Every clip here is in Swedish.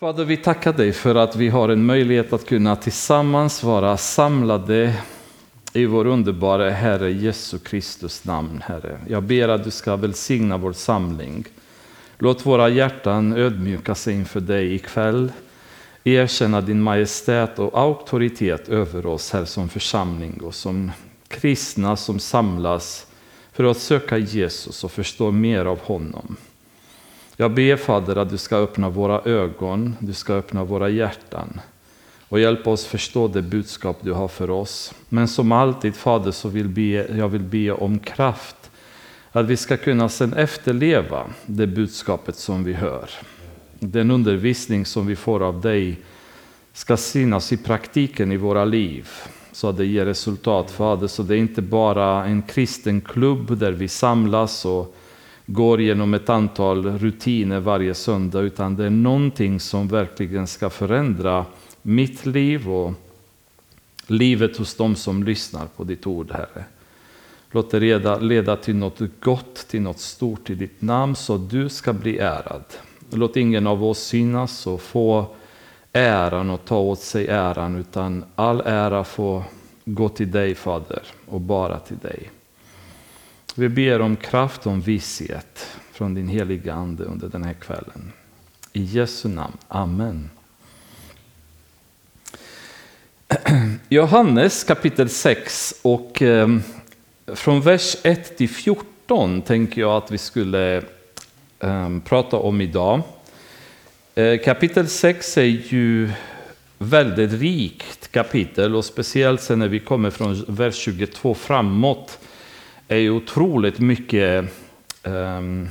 Fader, vi tackar dig för att vi har en möjlighet att kunna tillsammans vara samlade i vår underbara Herre Jesu Kristus namn, Herre. Jag ber att du ska välsigna vår samling. Låt våra hjärtan ödmjuka sig inför dig ikväll. Erkänna din majestät och auktoritet över oss här som församling och som kristna som samlas för att söka Jesus och förstå mer av honom. Jag ber Fader att du ska öppna våra ögon, du ska öppna våra hjärtan och hjälpa oss förstå det budskap du har för oss. Men som alltid Fader så vill be, jag vill be om kraft att vi ska kunna sen efterleva det budskapet som vi hör. Den undervisning som vi får av dig ska synas i praktiken i våra liv så att det ger resultat Fader. Så det är inte bara en kristen klubb där vi samlas och går genom ett antal rutiner varje söndag utan det är någonting som verkligen ska förändra mitt liv och livet hos dem som lyssnar på ditt ord, Herre. Låt det leda, leda till något gott, till något stort i ditt namn så att du ska bli ärad. Låt ingen av oss synas och få äran och ta åt sig äran utan all ära får gå till dig Fader och bara till dig. Vi ber om kraft och om visshet från din heliga Ande under den här kvällen. I Jesu namn. Amen. Johannes kapitel 6 och ehm, från vers 1 till 14 tänker jag att vi skulle ehm, prata om idag. Eh, kapitel 6 är ju väldigt rikt kapitel och speciellt sen när vi kommer från vers 22 framåt är ju otroligt mycket um,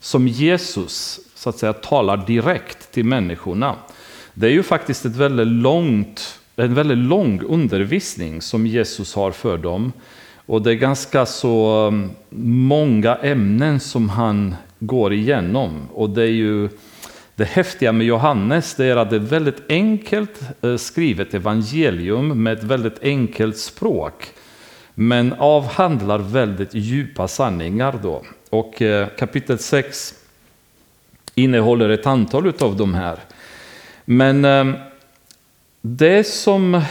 som Jesus så att säga talar direkt till människorna. Det är ju faktiskt ett väldigt långt, en väldigt lång undervisning som Jesus har för dem. Och det är ganska så ehm, många ämnen som han går igenom. Och det är ju det häftiga med Johannes det är att det är ett väldigt enkelt eh, skrivet evangelium med ett väldigt enkelt språk men avhandlar väldigt djupa sanningar. Då. Och eh, kapitel 6 innehåller ett antal av de här. Men ehm, det som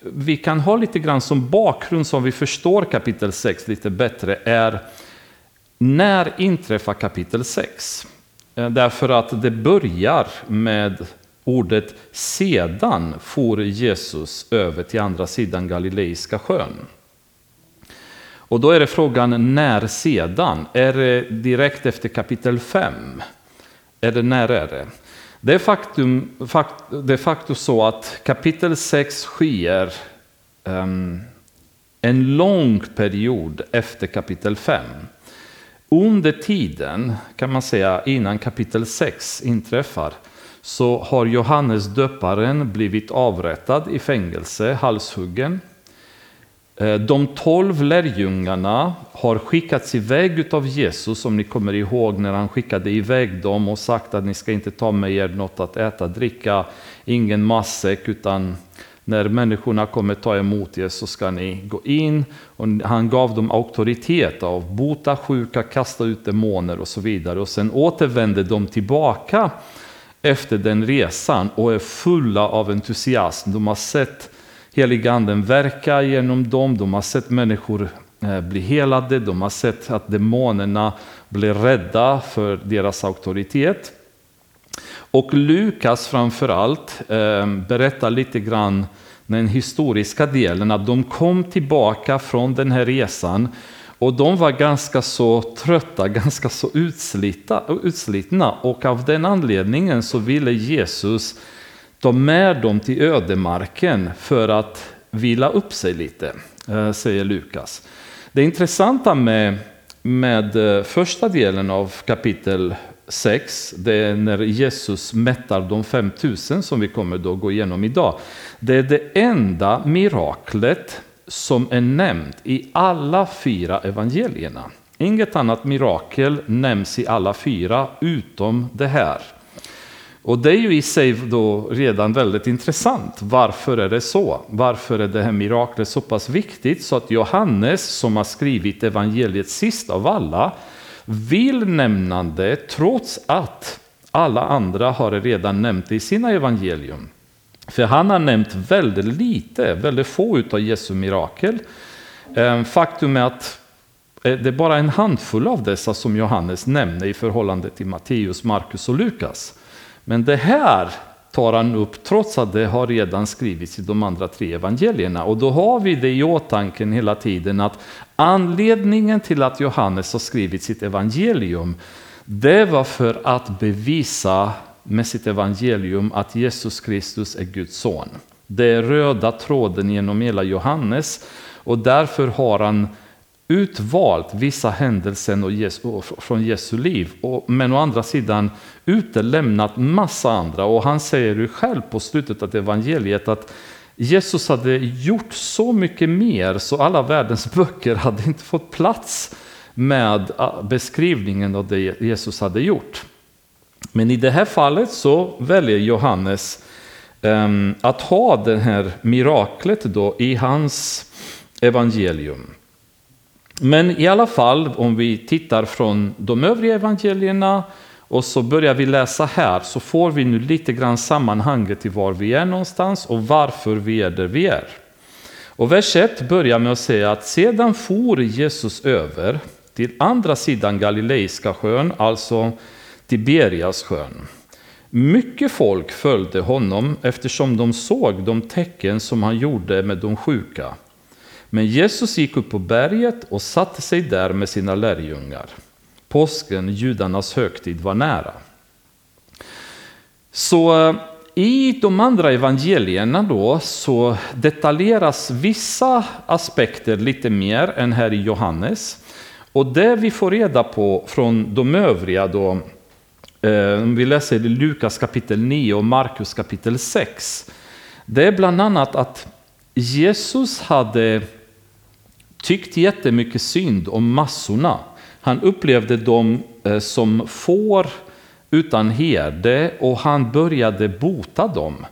vi kan ha lite grann som bakgrund som vi förstår kapitel 6 lite bättre är när inträffar kapitel 6? Eh, därför att det börjar med ordet sedan for Jesus över till andra sidan Galileiska sjön. Och då är det frågan när sedan? Är det direkt efter kapitel 5? Eller när är det? Det är faktum, fakt, det är faktum så att kapitel 6 sker um, en lång period efter kapitel 5. Under tiden, kan man säga, innan kapitel 6 inträffar så har Johannes döparen blivit avrättad i fängelse, halshuggen. Eh, de tolv lärjungarna har skickats iväg av Jesus, om ni kommer ihåg när han skickade iväg dem och sagt att ni ska inte ta med er något att äta, dricka, ingen matsäck, utan när människorna kommer ta emot er så ska ni gå in. Och han gav dem auktoritet av bota sjuka, kasta ut demoner och så vidare. Och sen återvände de tillbaka efter den resan och är fulla av entusiasm. De har sett heliga anden verka genom dem, de har sett människor eh, bli helade, de har sett att demonerna blir rädda för deras auktoritet. Och Lukas framförallt eh, berättar lite grann den historiska delen, att de kom tillbaka från den här resan och de var ganska så trötta, ganska så utslita, utslitna. Och av den anledningen så ville Jesus ta med dem till ödemarken för att vila upp sig lite, eh, säger Lukas. Det intressanta med, med eh, första delen av kapitel 6, det är när Jesus mättar de 5000 som vi kommer då gå igenom idag. Det är det enda miraklet som är nämnt i alla fyra evangelierna. Inget annat mirakel nämns i alla fyra utom det här. Och det är ju i sig då redan väldigt intressant. Varför är det så? Varför är det här miraklet så pass viktigt så att Johannes som har skrivit evangeliet sist av alla vill nämna det trots att alla andra har redan nämnt det i sina evangelium. För han har nämnt väldigt lite, väldigt få av Jesu mirakel. Ehm, faktum är att eh, det är bara en handfull av dessa som Johannes nämner i förhållande till Matteus, Markus och Lukas. Men det här tar han upp trots att det har redan skrivits i de andra tre evangelierna. Och då har vi det i åtanke hela tiden att anledningen till att Johannes har skrivit sitt evangelium det var för att bevisa med sitt evangelium att Jesus Kristus är Guds son. Det är röda tråden genom hela Johannes och därför har han utvalt vissa händelser från Jesu liv, men å andra sidan utelämnat massa andra. Och han säger ju själv på slutet av evangeliet att Jesus hade gjort så mycket mer så alla världens böcker hade inte fått plats med ah, beskrivningen av det Jesus hade gjort. Men i det här fallet så väljer Johannes ehm, att ha det här miraklet då i hans evangelium. Men i alla fall, om vi tittar från de övriga evangelierna och så börjar vi läsa här så får vi nu lite grann sammanhanget i var vi är någonstans och varför vi är där vi är. Och vers 1 börjar med att säga att sedan for Jesus över till andra sidan Galileiska sjön, alltså Tiberias sjön. Mycket folk följde honom eftersom de såg de tecken som han gjorde med de sjuka. Men Jesus gick upp på berget och satte sig där med sina lärjungar. Påsken, judarnas högtid, var nära. Så eh, i de andra evangelierna då så detaljeras vissa aspekter lite mer än här i Johannes. Och det vi får reda på från de övriga då, eh, om vi läser Lukas kapitel 9 och Markus kapitel 6, det är bland annat att Jesus hade tyckt jättemycket synd om massorna. Han upplevde dem eh, som får utan herde och han började bota dem.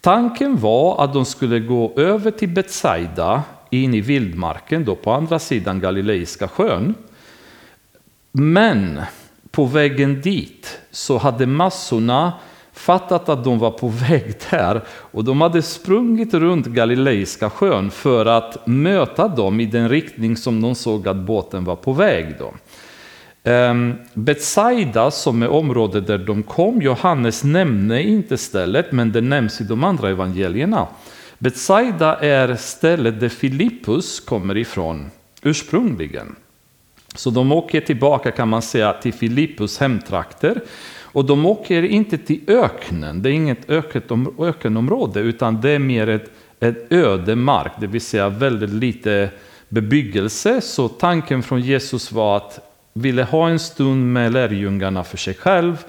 Tanken var att de skulle gå över till Betsaida in i vildmarken då på andra sidan Galileiska sjön. Men på vägen dit så hade massorna fattat att de var på väg där och de hade sprungit runt Galileiska sjön för att möta dem i den riktning som de såg att båten var på väg. Då. Ehm, Betsaida som är området där de kom, Johannes nämner inte stället men det nämns i de andra evangelierna. Betsaida är stället där Filippus kommer ifrån ursprungligen. Så de åker tillbaka kan man säga till Filippus hemtrakter och de åker inte till öknen, det är inget ökenområde utan det är mer ett, ett öde mark, det vill säga väldigt lite bebyggelse. Så tanken från Jesus var att ville ha en stund med lärjungarna för sig själv.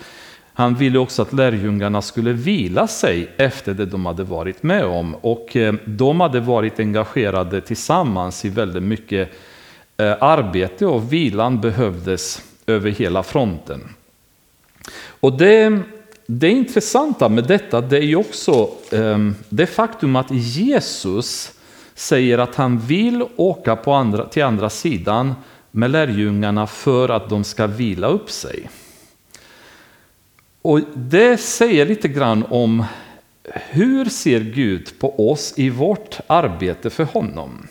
Han ville också att lärjungarna skulle vila sig efter det de hade varit med om. Och eh, de hade varit engagerade tillsammans i väldigt mycket eh, arbete och vilan behövdes över hela fronten. Och det, det intressanta med detta det är ju också ehm, det faktum att Jesus säger att han vill åka på andra, till andra sidan med lärjungarna för att de ska vila upp sig. Och Det säger lite grann om hur ser Gud på oss i vårt arbete för honom.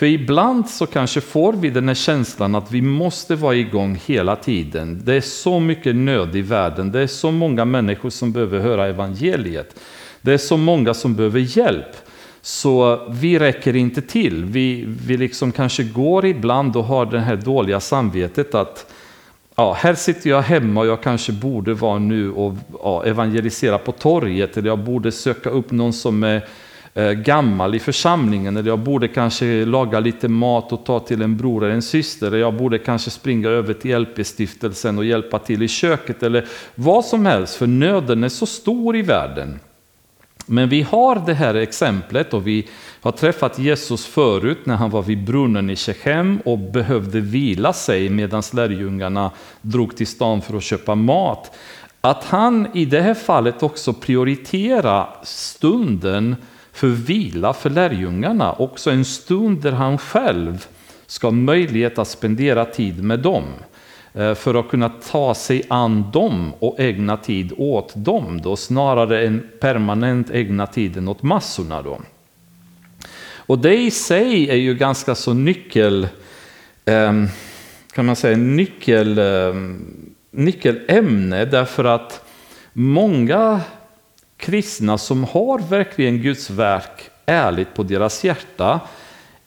För ibland så kanske får vi den här känslan att vi måste vara igång hela tiden. Det är så mycket nöd i världen, det är så många människor som behöver höra evangeliet. Det är så många som behöver hjälp. Så vi räcker inte till. Vi, vi liksom kanske går ibland och har det här dåliga samvetet att ja, här sitter jag hemma och jag kanske borde vara nu och ja, evangelisera på torget eller jag borde söka upp någon som är Eh, Eh, gammal i församlingen eller jag borde kanske laga lite mat och ta till en bror eller en syster. Eller jag borde kanske springa över till LP-stiftelsen och hjälpa till i köket eller vad som helst för nöden är så stor i världen. Men vi har det här exemplet och vi har träffat Jesus förut när han var vid brunnen i Shechem och behövde vila sig medan lärjungarna drog till stan för att köpa mat. Att han i det här fallet också prioriterar stunden för vila för lärjungarna, också en stund där han själv ska ha möjlighet att spendera tid med dem. Eh, för att kunna ta sig an dem och ägna tid åt dem då, snarare än permanent ägna tiden åt massorna. Då. Och det i sig är ju ganska så nyckel, ehm, kan man säga, nyckel, ehm, nyckelämne därför att många kristna som har verkligen Guds verk ärligt på deras hjärta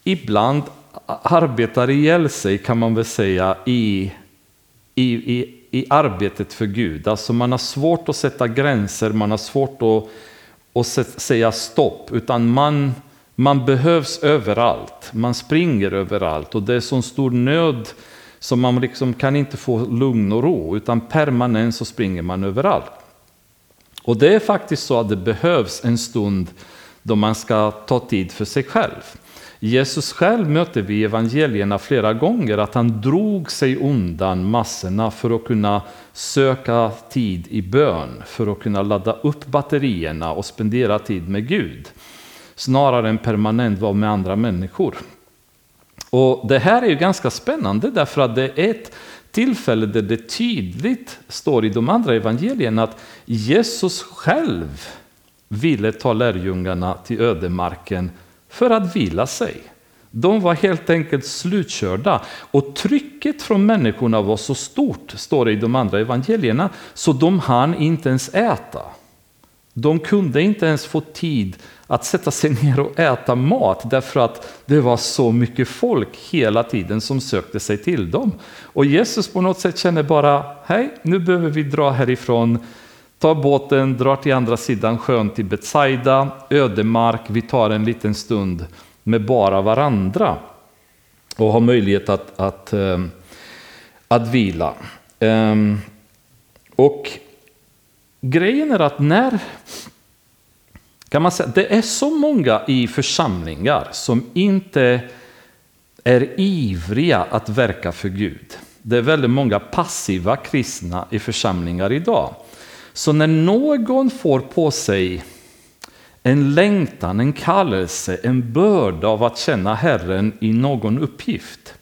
ibland arbetar ihjäl sig kan man väl säga i, i, i, i arbetet för Gud. Alltså man har svårt att sätta gränser, man har svårt att, att säga stopp, utan man, man behövs överallt. Man springer överallt och det är sån stor nöd så man liksom kan inte få lugn och ro, utan permanent så springer man överallt. Och det är faktiskt så att det behövs en stund då man ska ta tid för sig själv. Jesus själv möter vi i evangelierna flera gånger att han drog sig undan massorna för att kunna söka tid i bön, för att kunna ladda upp batterierna och spendera tid med Gud. Snarare än permanent vara med andra människor. Och Det här är ju ganska spännande därför att det är ett tillfälle där det tydligt står i de andra evangelierna att Jesus själv ville ta lärjungarna till ödemarken för att vila sig. De var helt enkelt slutkörda och trycket från människorna var så stort, står det i de andra evangelierna, så de hann inte ens äta. De kunde inte ens få tid att sätta sig ner och äta mat därför att det var så mycket folk hela tiden som sökte sig till dem. Och Jesus på något sätt känner bara, hej, nu behöver vi dra härifrån, ta båten, drar till andra sidan sjön till Betsaida, ödemark, vi tar en liten stund med bara varandra och har möjlighet att, att, att, att vila. Ehm, och grejen är att när kan man säga, det är så många i församlingar som inte är ivriga att verka för Gud. Det är väldigt många passiva kristna i församlingar idag. Så när någon får på sig en längtan, en kallelse, en börda av att känna Herren i någon uppgift,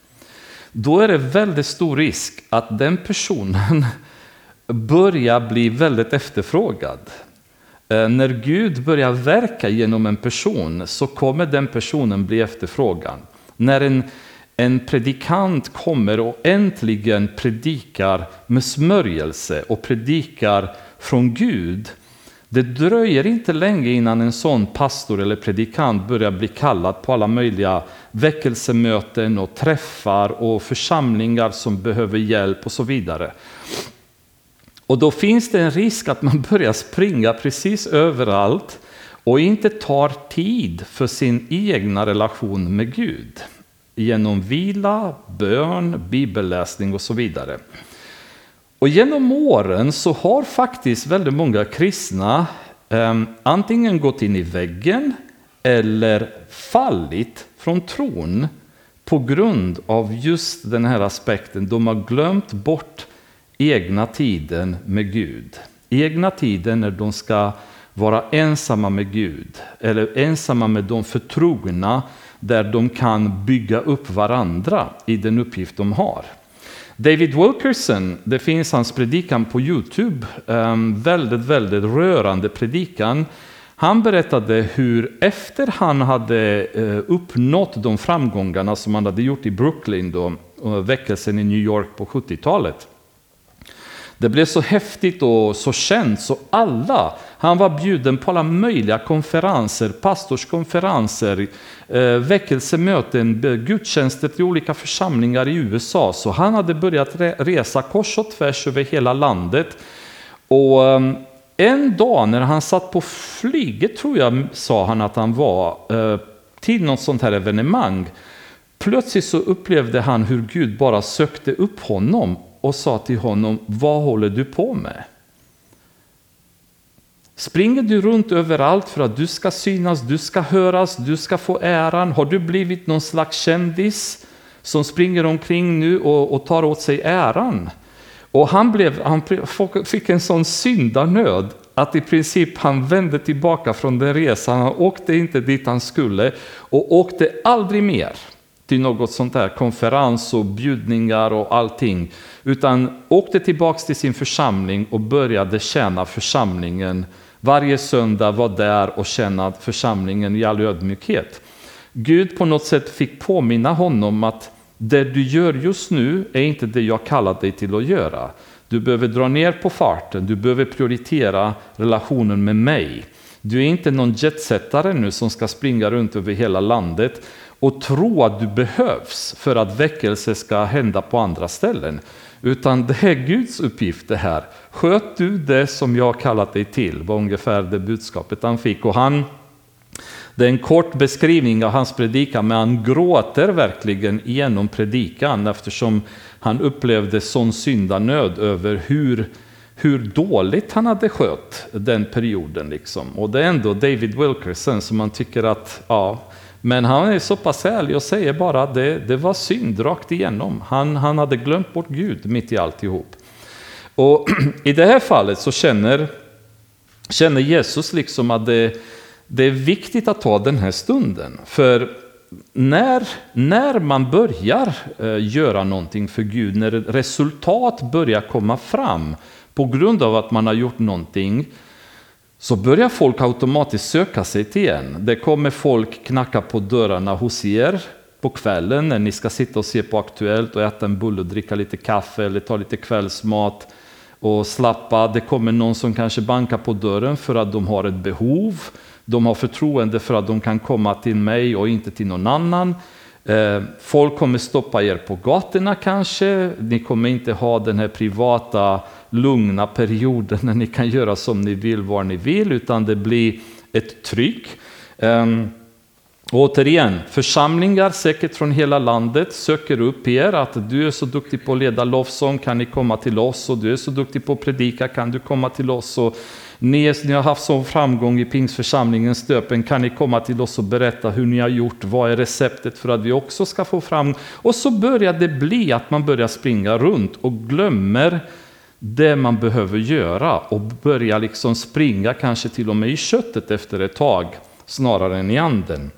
då är det väldigt stor risk att den personen börjar bli väldigt efterfrågad. Eh, när Gud börjar verka genom en person så kommer den personen bli efterfrågan. När en, en predikant kommer och äntligen predikar med smörjelse och predikar från Gud, det dröjer inte länge innan en sån pastor eller predikant börjar bli kallad på alla möjliga väckelsemöten och träffar och församlingar som behöver hjälp och så vidare. Och då finns det en risk att man börjar springa precis överallt och inte tar tid för sin egna relation med Gud genom vila, bön, bibelläsning och så vidare. Och genom åren så har faktiskt väldigt många kristna eh, antingen gått in i väggen eller fallit från tron på grund av just den här aspekten. De har glömt bort egna tiden med Gud. Egna tiden när de ska vara ensamma med Gud eller ensamma med de förtrogna där de kan bygga upp varandra i den uppgift de har. David Wilkerson, det finns hans predikan på Youtube, um, väldigt, väldigt rörande predikan. Han berättade hur efter han hade uh, uppnått de framgångarna som han hade gjort i Brooklyn, då, uh, väckelsen i New York på 70-talet, det blev så häftigt och så känt så alla, han var bjuden på alla möjliga konferenser, pastorskonferenser, eh, väckelsemöten, gudstjänster till olika församlingar i USA. Så han hade börjat resa kors och tvärs över hela landet. Och eh, en dag när han satt på flyget, tror jag, sa han att han var, eh, till något sånt här evenemang. Plötsligt så upplevde han hur Gud bara sökte upp honom och sa till honom, vad håller du på med? Springer du runt överallt för att du ska synas, du ska höras, du ska få äran? Har du blivit någon slags kändis som springer omkring nu och, och tar åt sig äran? Och han, blev, han fick en sån syndanöd att i princip han vände tillbaka från den resan. Han åkte inte dit han skulle och åkte aldrig mer till något sånt där konferens och bjudningar och allting. Utan åkte tillbaks till sin församling och började tjäna församlingen. Varje söndag var där och tjänade församlingen i all ödmjukhet. Gud på något sätt fick påminna honom att det du gör just nu är inte det jag kallat dig till att göra. Du behöver dra ner på farten, du behöver prioritera relationen med mig. Du är inte någon jetsättare nu som ska springa runt över hela landet och tro att du behövs för att väckelse ska hända på andra ställen. Utan det är Guds uppgift det här. Sköt du det som jag kallat dig till, var ungefär det budskapet han fick. Och han, det är en kort beskrivning av hans predikan, men han gråter verkligen igenom predikan eftersom han upplevde sån syndanöd över hur, hur dåligt han hade skött den perioden. Liksom. Och det är ändå David Wilkerson som man tycker att, ja, men han är så pass ärlig och säger bara att det, det var synd rakt igenom. Han, han hade glömt bort Gud mitt i alltihop. Och i det här fallet så känner, känner Jesus liksom att det, det är viktigt att ta den här stunden. För när, när man börjar eh, göra någonting för Gud, när resultat börjar komma fram på grund av att man har gjort någonting, så börjar folk automatiskt söka sig till en. Det kommer folk knacka på dörrarna hos er på kvällen när ni ska sitta och se på Aktuellt och äta en bulle och dricka lite kaffe eller ta lite kvällsmat och slappa. Det kommer någon som kanske bankar på dörren för att de har ett behov. De har förtroende för att de kan komma till mig och inte till någon annan. Eh, folk kommer stoppa er på gatorna kanske. Ni kommer inte ha den här privata lugna perioden när ni kan göra som ni vill, var ni vill, utan det blir ett tryck. Um, återigen, församlingar säkert från hela landet söker upp er att du är så duktig på att leda lovsång, kan ni komma till oss? Och du är så duktig på att predika, kan du komma till oss? Och ni, ni har haft sån framgång i Pingsförsamlingens stöpen, kan ni komma till oss och berätta hur ni har gjort? Vad är receptet för att vi också ska få fram? Och så börjar det bli att man börjar springa runt och glömmer det man behöver göra och börjar liksom springa kanske till och med i köttet efter ett tag snarare än i anden.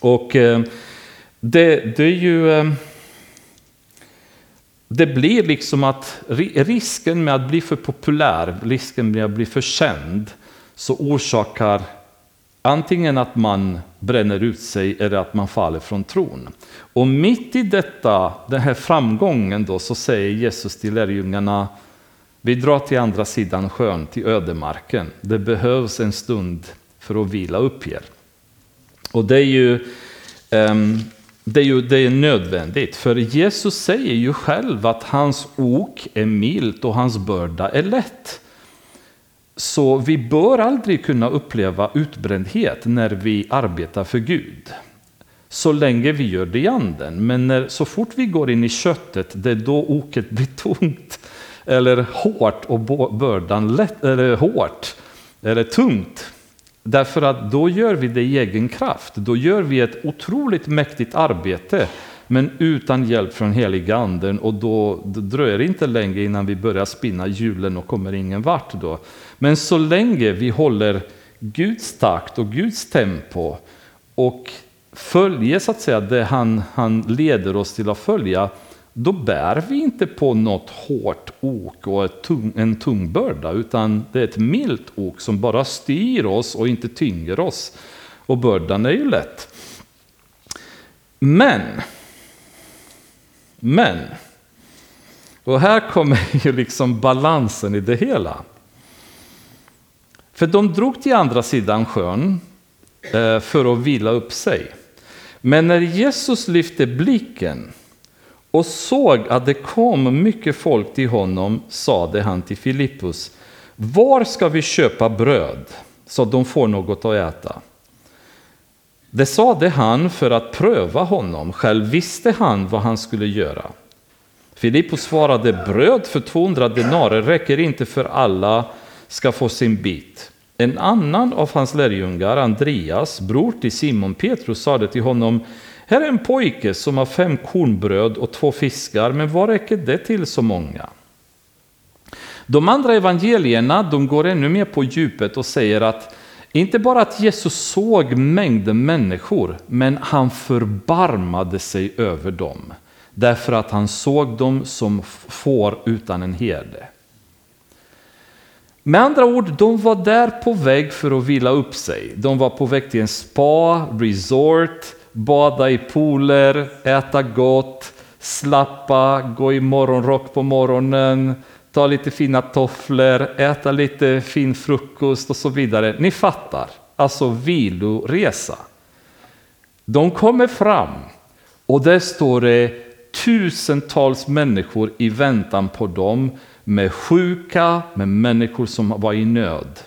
Och eh, det, det är ju... Eh, det blir liksom att risken med att bli för populär, risken med att bli för känd, så orsakar antingen att man bränner ut sig eller att man faller från tron. Och mitt i detta, den här framgången då, så säger Jesus till lärjungarna, vi drar till andra sidan sjön, till ödemarken. Det behövs en stund för att vila upp er. Och det är ju, um, det är ju det är nödvändigt, för Jesus säger ju själv att hans ok är milt och hans börda är lätt. Så vi bör aldrig kunna uppleva utbrändhet när vi arbetar för Gud. Så länge vi gör det i anden. Men när, så fort vi går in i köttet, det är då oket blir tungt. Eller hårt och bördan lätt, eller hårt. Eller tungt. Därför att då gör vi det i egen kraft. Då gör vi ett otroligt mäktigt arbete. Men utan hjälp från heliga anden och då, då dröjer det inte länge innan vi börjar spinna hjulen och kommer ingen vart då. Men så länge vi håller Guds takt och Guds tempo och följer så att säga det han, han leder oss till att följa, då bär vi inte på något hårt ok och tung, en tung börda, utan det är ett milt ok som bara styr oss och inte tynger oss. Och bördan är ju lätt. Men, men, och här kommer ju liksom balansen i det hela. För de drog till andra sidan sjön eh, för att vila upp sig. Men när Jesus lyfte blicken och såg att det kom mycket folk till honom sade han till Filippus, var ska vi köpa bröd så att de får något att äta? Det sade han för att pröva honom, själv visste han vad han skulle göra. Filippus svarade, bröd för 200 denarer räcker inte för alla ska få sin bit. En annan av hans lärjungar, Andreas, bror till Simon Petrus, sade till honom, här är en pojke som har fem kornbröd och två fiskar, men vad räcker det till så många? De andra evangelierna de går ännu mer på djupet och säger att Inte bara att Jesus såg mängden människor, men han förbarmade sig över dem. Därför att han såg dem som får utan en herde. Med andra ord, de var där på väg för att vila upp sig. De var på väg till en spa, resort, bada i pooler, äta gott, slappa, gå i morgonrock på morgonen, ta lite fina tofflor, äta lite fin frukost och så vidare. Ni fattar, alltså viloresa. De kommer fram och där står det tusentals människor i väntan på dem med sjuka, med människor som var i nöd.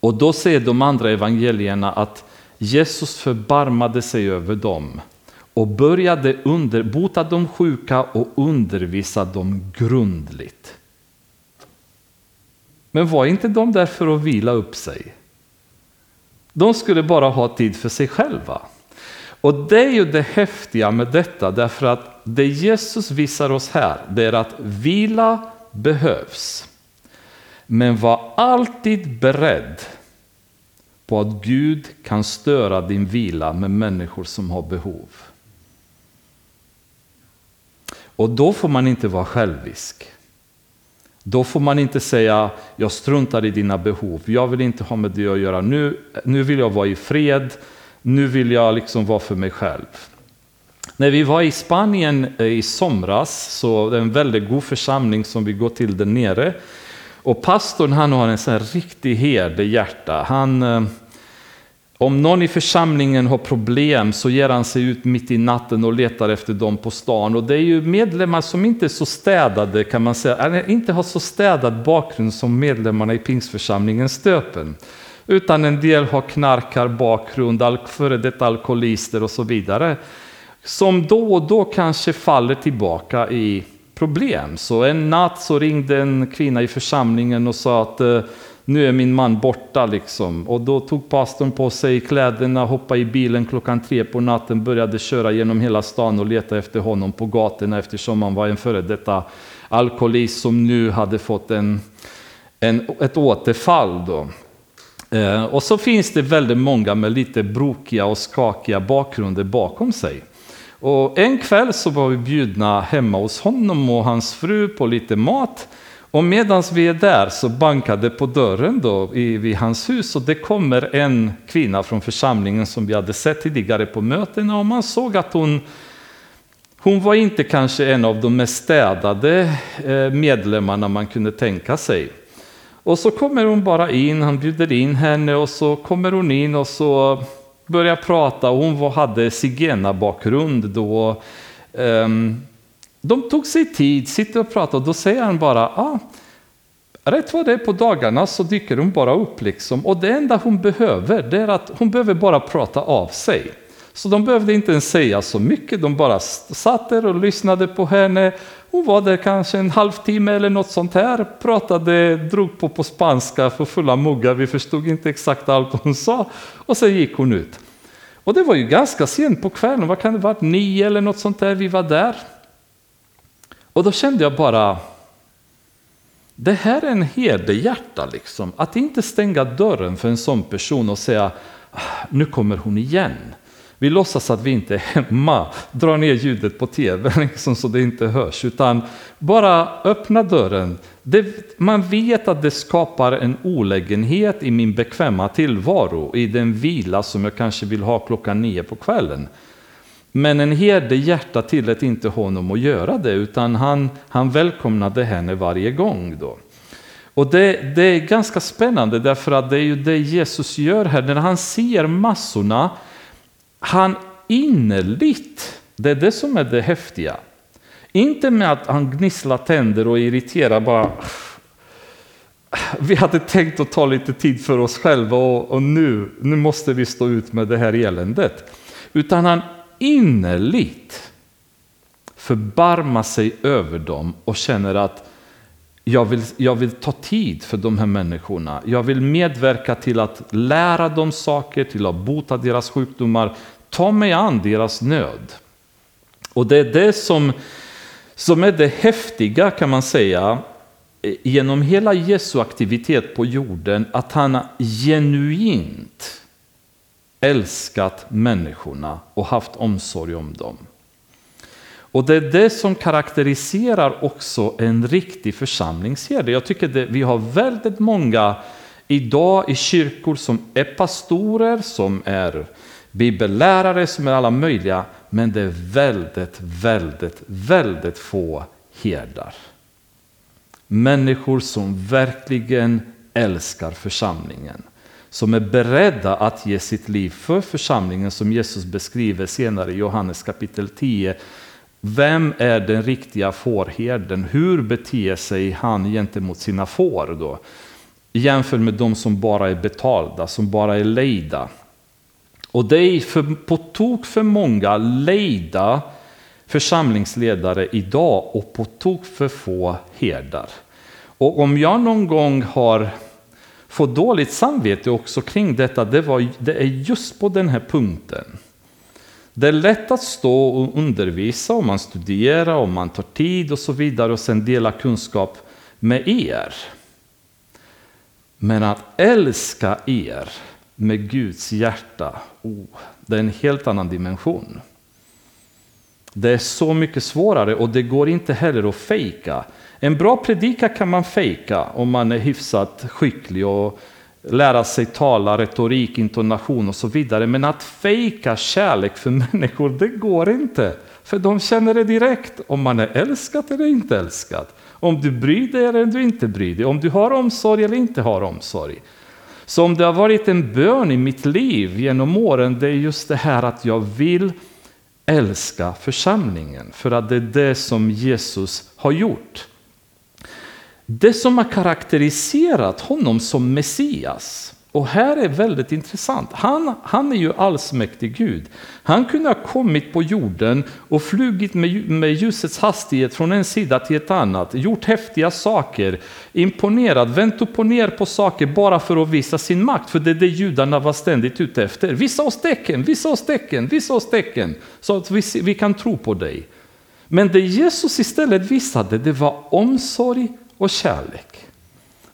Och då säger de andra evangelierna att Jesus förbarmade sig över dem och började under, bota de sjuka och undervisa dem grundligt. Men var inte de där för att vila upp sig? De skulle bara ha tid för sig själva. Och det är ju det häftiga med detta, därför att det Jesus visar oss här, det är att vila behövs. Men var alltid beredd på att Gud kan störa din vila med människor som har behov. Och då får man inte vara självisk. Då får man inte säga, jag struntar i dina behov, jag vill inte ha med det att göra, nu, nu vill jag vara i fred, nu vill jag liksom vara för mig själv. När vi var i Spanien eh, i somras, så det är en väldigt god församling som vi går till där nere. Och pastorn han har en sån här riktig herdehjärta. Han, eh, om någon i församlingen har problem så ger han sig ut mitt i natten och letar efter dem på stan. Och det är ju medlemmar som inte är så städade kan man säga, eller inte har så städad bakgrund som medlemmarna i pingstförsamlingen Stöpen. Utan en del har knarkarbakgrund, före detta alkoholister och så vidare som då och då kanske faller tillbaka i problem. Så en natt så ringde en kvinna i församlingen och sa att eh, nu är min man borta liksom. Och då tog pastorn på sig kläderna, hoppade i bilen klockan tre på natten, började köra genom hela stan och leta efter honom på gatorna eftersom han var en före detta alkoholist som nu hade fått en, en, ett återfall. Då. Eh, och så finns det väldigt många med lite brokiga och skakiga bakgrunder bakom sig. Och en kväll så var vi bjudna hemma hos honom och hans fru på lite mat. Och medan vi är där så bankade på dörren då i, vid hans hus och det kommer en kvinna från församlingen som vi hade sett tidigare på mötena och man såg att hon hon var inte kanske en av de mest städade eh, medlemmarna man kunde tänka sig. Och så kommer hon bara in, han bjuder in henne och så kommer hon in och så började prata och hon hade zigenarbakgrund då. Ehm, de tog sig tid, sitter och pratar och då säger han bara ah, Rätt vad det är på dagarna så dyker hon bara upp liksom. Och det enda hon behöver, det är att hon behöver bara prata av sig. Så de behövde inte ens säga så mycket, de bara satt där och lyssnade på henne. Hon var där kanske en halvtimme eller något sånt här, pratade, drog på på spanska för fulla muggar, vi förstod inte exakt allt hon sa. Och sen gick hon ut. Och det var ju ganska sent på kvällen, vad kan det vara, nio eller något sånt där, vi var där. Och då kände jag bara, det här är en herdehjärta liksom, att inte stänga dörren för en sån person och säga, ah, nu kommer hon igen. Vi låtsas att vi inte är hemma, drar ner ljudet på tv liksom, så det inte hörs, utan bara öppna dörren. Det, man vet att det skapar en olägenhet i min bekväma tillvaro, i den vila som jag kanske vill ha klockan nio på kvällen. Men en herde hjärta tillät inte honom att göra det, utan han, han välkomnade henne varje gång. Då. Och det, det är ganska spännande, därför att det är ju det Jesus gör här, när han ser massorna han innerligt, det är det som är det häftiga. Inte med att han gnisslar tänder och irriterar bara. Vi hade tänkt att ta lite tid för oss själva och, och nu, nu måste vi stå ut med det här eländet. Utan han innerligt förbarmar sig över dem och känner att jag vill, jag vill ta tid för de här människorna. Jag vill medverka till att lära dem saker, till att bota deras sjukdomar, ta mig an deras nöd. Och det är det som, som är det häftiga kan man säga genom hela Jesu aktivitet på jorden att han genuint älskat människorna och haft omsorg om dem. Och det är det som karaktäriserar också en riktig församlingsherde. Jag tycker att vi har väldigt många idag i kyrkor som är pastorer, som är bibellärare, som är alla möjliga. Men det är väldigt, väldigt, väldigt få herdar. Människor som verkligen älskar församlingen. Som är beredda att ge sitt liv för församlingen som Jesus beskriver senare i Johannes kapitel 10 vem är den riktiga fårherden? Hur beter sig han gentemot sina får då? Jämfört med de som bara är betalda, som bara är lejda. Och det är för, på tok för många lejda församlingsledare idag och på tok för få herdar. Och om jag någon gång har fått dåligt samvete också kring detta, det, var, det är just på den här punkten. Det är lätt att stå och undervisa om man studerar, om man tar tid och så vidare och sen dela kunskap med er. Men att älska er med Guds hjärta, oh, det är en helt annan dimension. Det är så mycket svårare och det går inte heller att fejka. En bra predika kan man fejka om man är hyfsat skicklig och lära sig tala, retorik, intonation och så vidare. Men att fejka kärlek för människor, det går inte. För de känner det direkt om man är älskad eller inte älskad. Om du bryr dig eller du inte bryr dig. Om du har omsorg eller inte har omsorg. Så om det har varit en bön i mitt liv genom åren, det är just det här att jag vill älska församlingen. För att det är det som Jesus har gjort. Det som har karaktäriserat honom som Messias, och här är väldigt intressant, han, han är ju allsmäktig Gud. Han kunde ha kommit på jorden och flugit med, med ljusets hastighet från en sida till ett annat, gjort häftiga saker, imponerat, vänt upp och ner på saker bara för att visa sin makt, för det är det judarna var ständigt ute efter. Visa oss tecken, visa oss tecken, visa oss tecken, så att vi, vi kan tro på dig. Men det Jesus istället visade, det var omsorg och kärlek.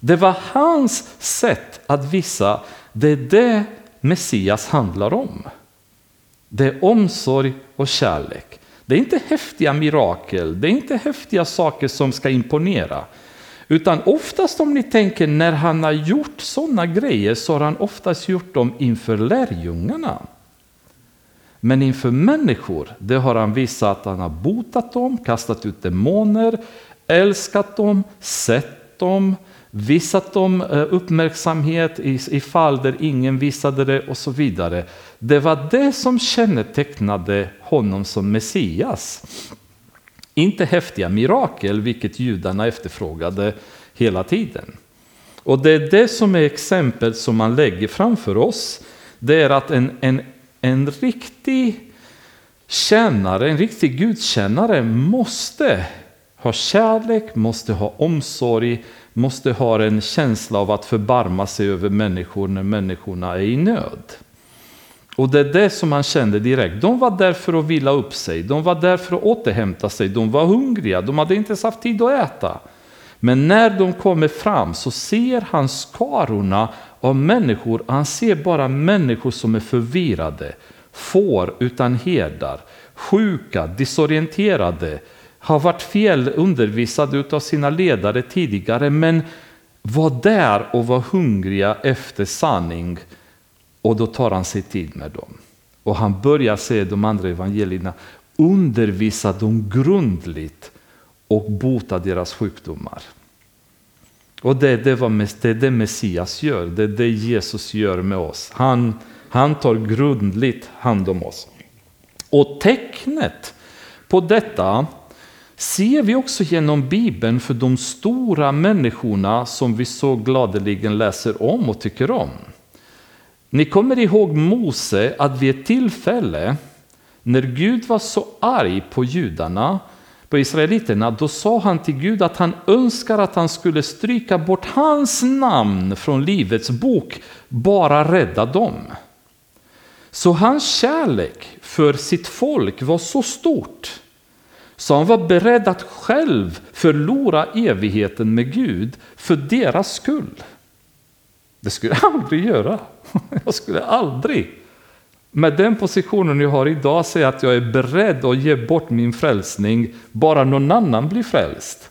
Det var hans sätt att visa, det är det Messias handlar om. Det är omsorg och kärlek. Det är inte häftiga mirakel, det är inte häftiga saker som ska imponera. Utan oftast om ni tänker när han har gjort sådana grejer så har han oftast gjort dem inför lärjungarna. Men inför människor, det har han visat att han har botat dem, kastat ut demoner, älskat dem, sett dem, visat dem eh, uppmärksamhet i, fall där ingen visade det och så vidare. Det var det som kännetecknade honom som Messias. Inte häftiga mirakel, vilket judarna efterfrågade hela tiden. Och det är det som är exempel som man lägger framför oss. Det är att en, en, en riktig tjänare, en riktig gudstjänare måste ha kärlek, måste ha omsorg, måste ha en känsla av att förbarma sig över människor när människorna är i nöd. Och det är det som han kände direkt. De var där för att vila upp sig, de var där för att återhämta sig, de var hungriga, de hade inte ens haft tid att äta. Men när de kommer fram så ser han skarorna av människor, han ser bara människor som är förvirrade, får utan herdar, sjuka, disorienterade, har varit fel undervisade av sina ledare tidigare men var där och var hungriga efter sanning och då tar han sig tid med dem. Och han börjar se de andra evangelierna undervisa dem grundligt och bota deras sjukdomar. Och det är det, var, det, är det Messias gör, det är det Jesus gör med oss. Han, han tar grundligt hand om oss. Och tecknet på detta ser vi också genom Bibeln för de stora människorna som vi så gladeligen läser om och tycker om. Ni kommer ihåg Mose att vid ett tillfälle när Gud var så arg på judarna, på israeliterna, då sa han till Gud att han önskar att han skulle stryka bort hans namn från Livets bok, bara rädda dem. Så hans kärlek för sitt folk var så stort så han var beredd att själv förlora evigheten med Gud för deras skull. Det skulle jag aldrig göra. Jag skulle aldrig med den positionen jag har idag säga att jag är beredd att ge bort min frälsning bara någon annan blir frälst.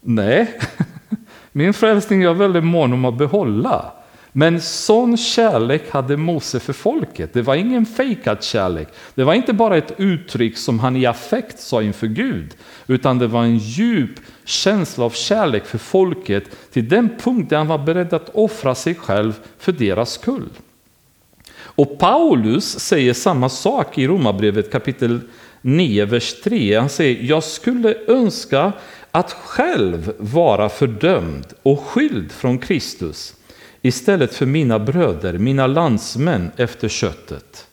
Nej, min frälsning är jag väldigt mån om att behålla. Men sån kärlek hade Mose för folket. Det var ingen fejkad kärlek. Det var inte bara ett uttryck som han i affekt sa inför Gud, utan det var en djup känsla av kärlek för folket till den punkt där han var beredd att offra sig själv för deras skull. Och Paulus säger samma sak i Romarbrevet kapitel 9, vers 3. Han säger, jag skulle önska att själv vara fördömd och skild från Kristus istället för mina bröder, mina landsmän efter köttet.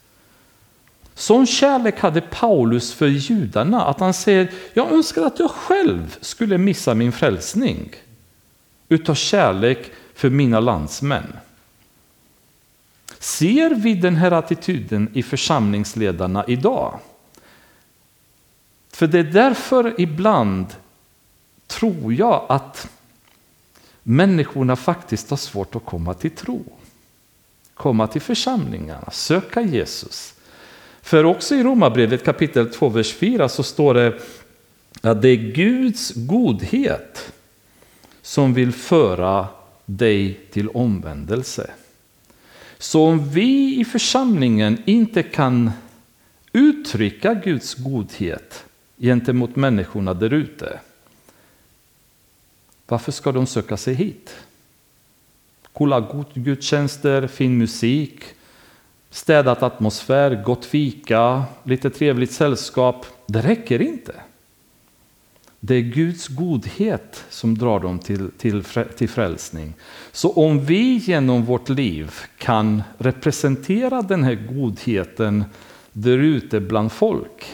Sån kärlek hade Paulus för judarna att han säger, jag önskar att jag själv skulle missa min frälsning utav kärlek för mina landsmän. Ser vi den här attityden i församlingsledarna idag? För det är därför ibland tror jag att människorna faktiskt har svårt att komma till tro. Komma till församlingarna, söka Jesus. För också i Romarbrevet kapitel 2, vers 4 så står det att det är Guds godhet som vill föra dig till omvändelse. Så om vi i församlingen inte kan uttrycka Guds godhet gentemot människorna där ute, varför ska de söka sig hit? Coola gudstjänster, fin musik, städat atmosfär, gott fika, lite trevligt sällskap. Det räcker inte. Det är Guds godhet som drar dem till, till, till frälsning. Så om vi genom vårt liv kan representera den här godheten där ute bland folk,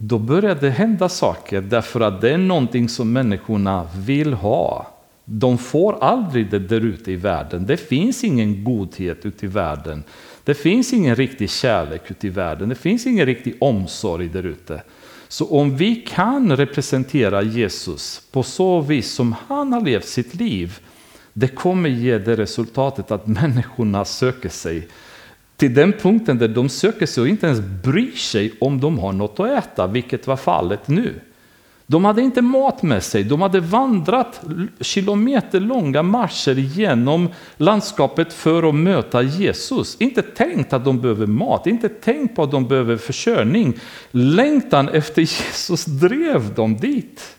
då börjar det hända saker därför att det är någonting som människorna vill ha. De får aldrig det där ute i världen. Det finns ingen godhet ute i världen. Det finns ingen riktig kärlek ute i världen. Det finns ingen riktig omsorg där ute. Så om vi kan representera Jesus på så vis som han har levt sitt liv, det kommer ge det resultatet att människorna söker sig till den punkten där de söker sig och inte ens bryr sig om de har något att äta, vilket var fallet nu. De hade inte mat med sig, de hade vandrat kilometerlånga marscher genom landskapet för att möta Jesus. Inte tänkt att de behöver mat, inte tänkt på att de behöver försörjning. Längtan efter Jesus drev dem dit.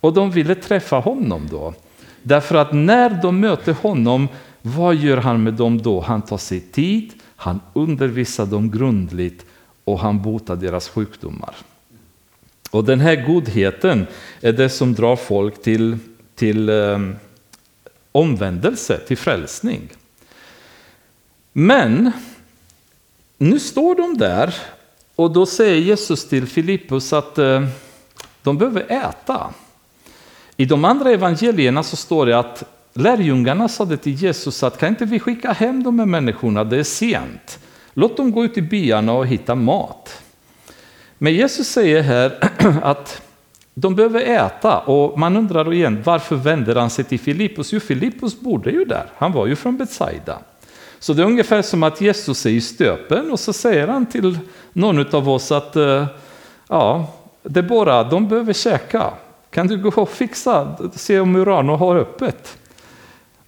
Och de ville träffa honom då. Därför att när de möter honom, vad gör han med dem då? Han tar sig tid, han undervisar dem grundligt och han botar deras sjukdomar. Och den här godheten är det som drar folk till, till eh, omvändelse, till frälsning. Men nu står de där och då säger Jesus till Filippus att eh, de behöver äta. I de andra evangelierna så står det att lärjungarna sade till Jesus att kan inte vi skicka hem de här människorna, det är sent. Låt dem gå ut i byarna och hitta mat. Men Jesus säger här att de behöver äta och man undrar igen varför vänder han sig till Filippus? Jo, Filippus bodde ju där, han var ju från Betsaida. Så det är ungefär som att Jesus är i stöpen och så säger han till någon av oss att eh, ja, det är bara, de behöver käka. Kan du gå och fixa, se om Urano har öppet?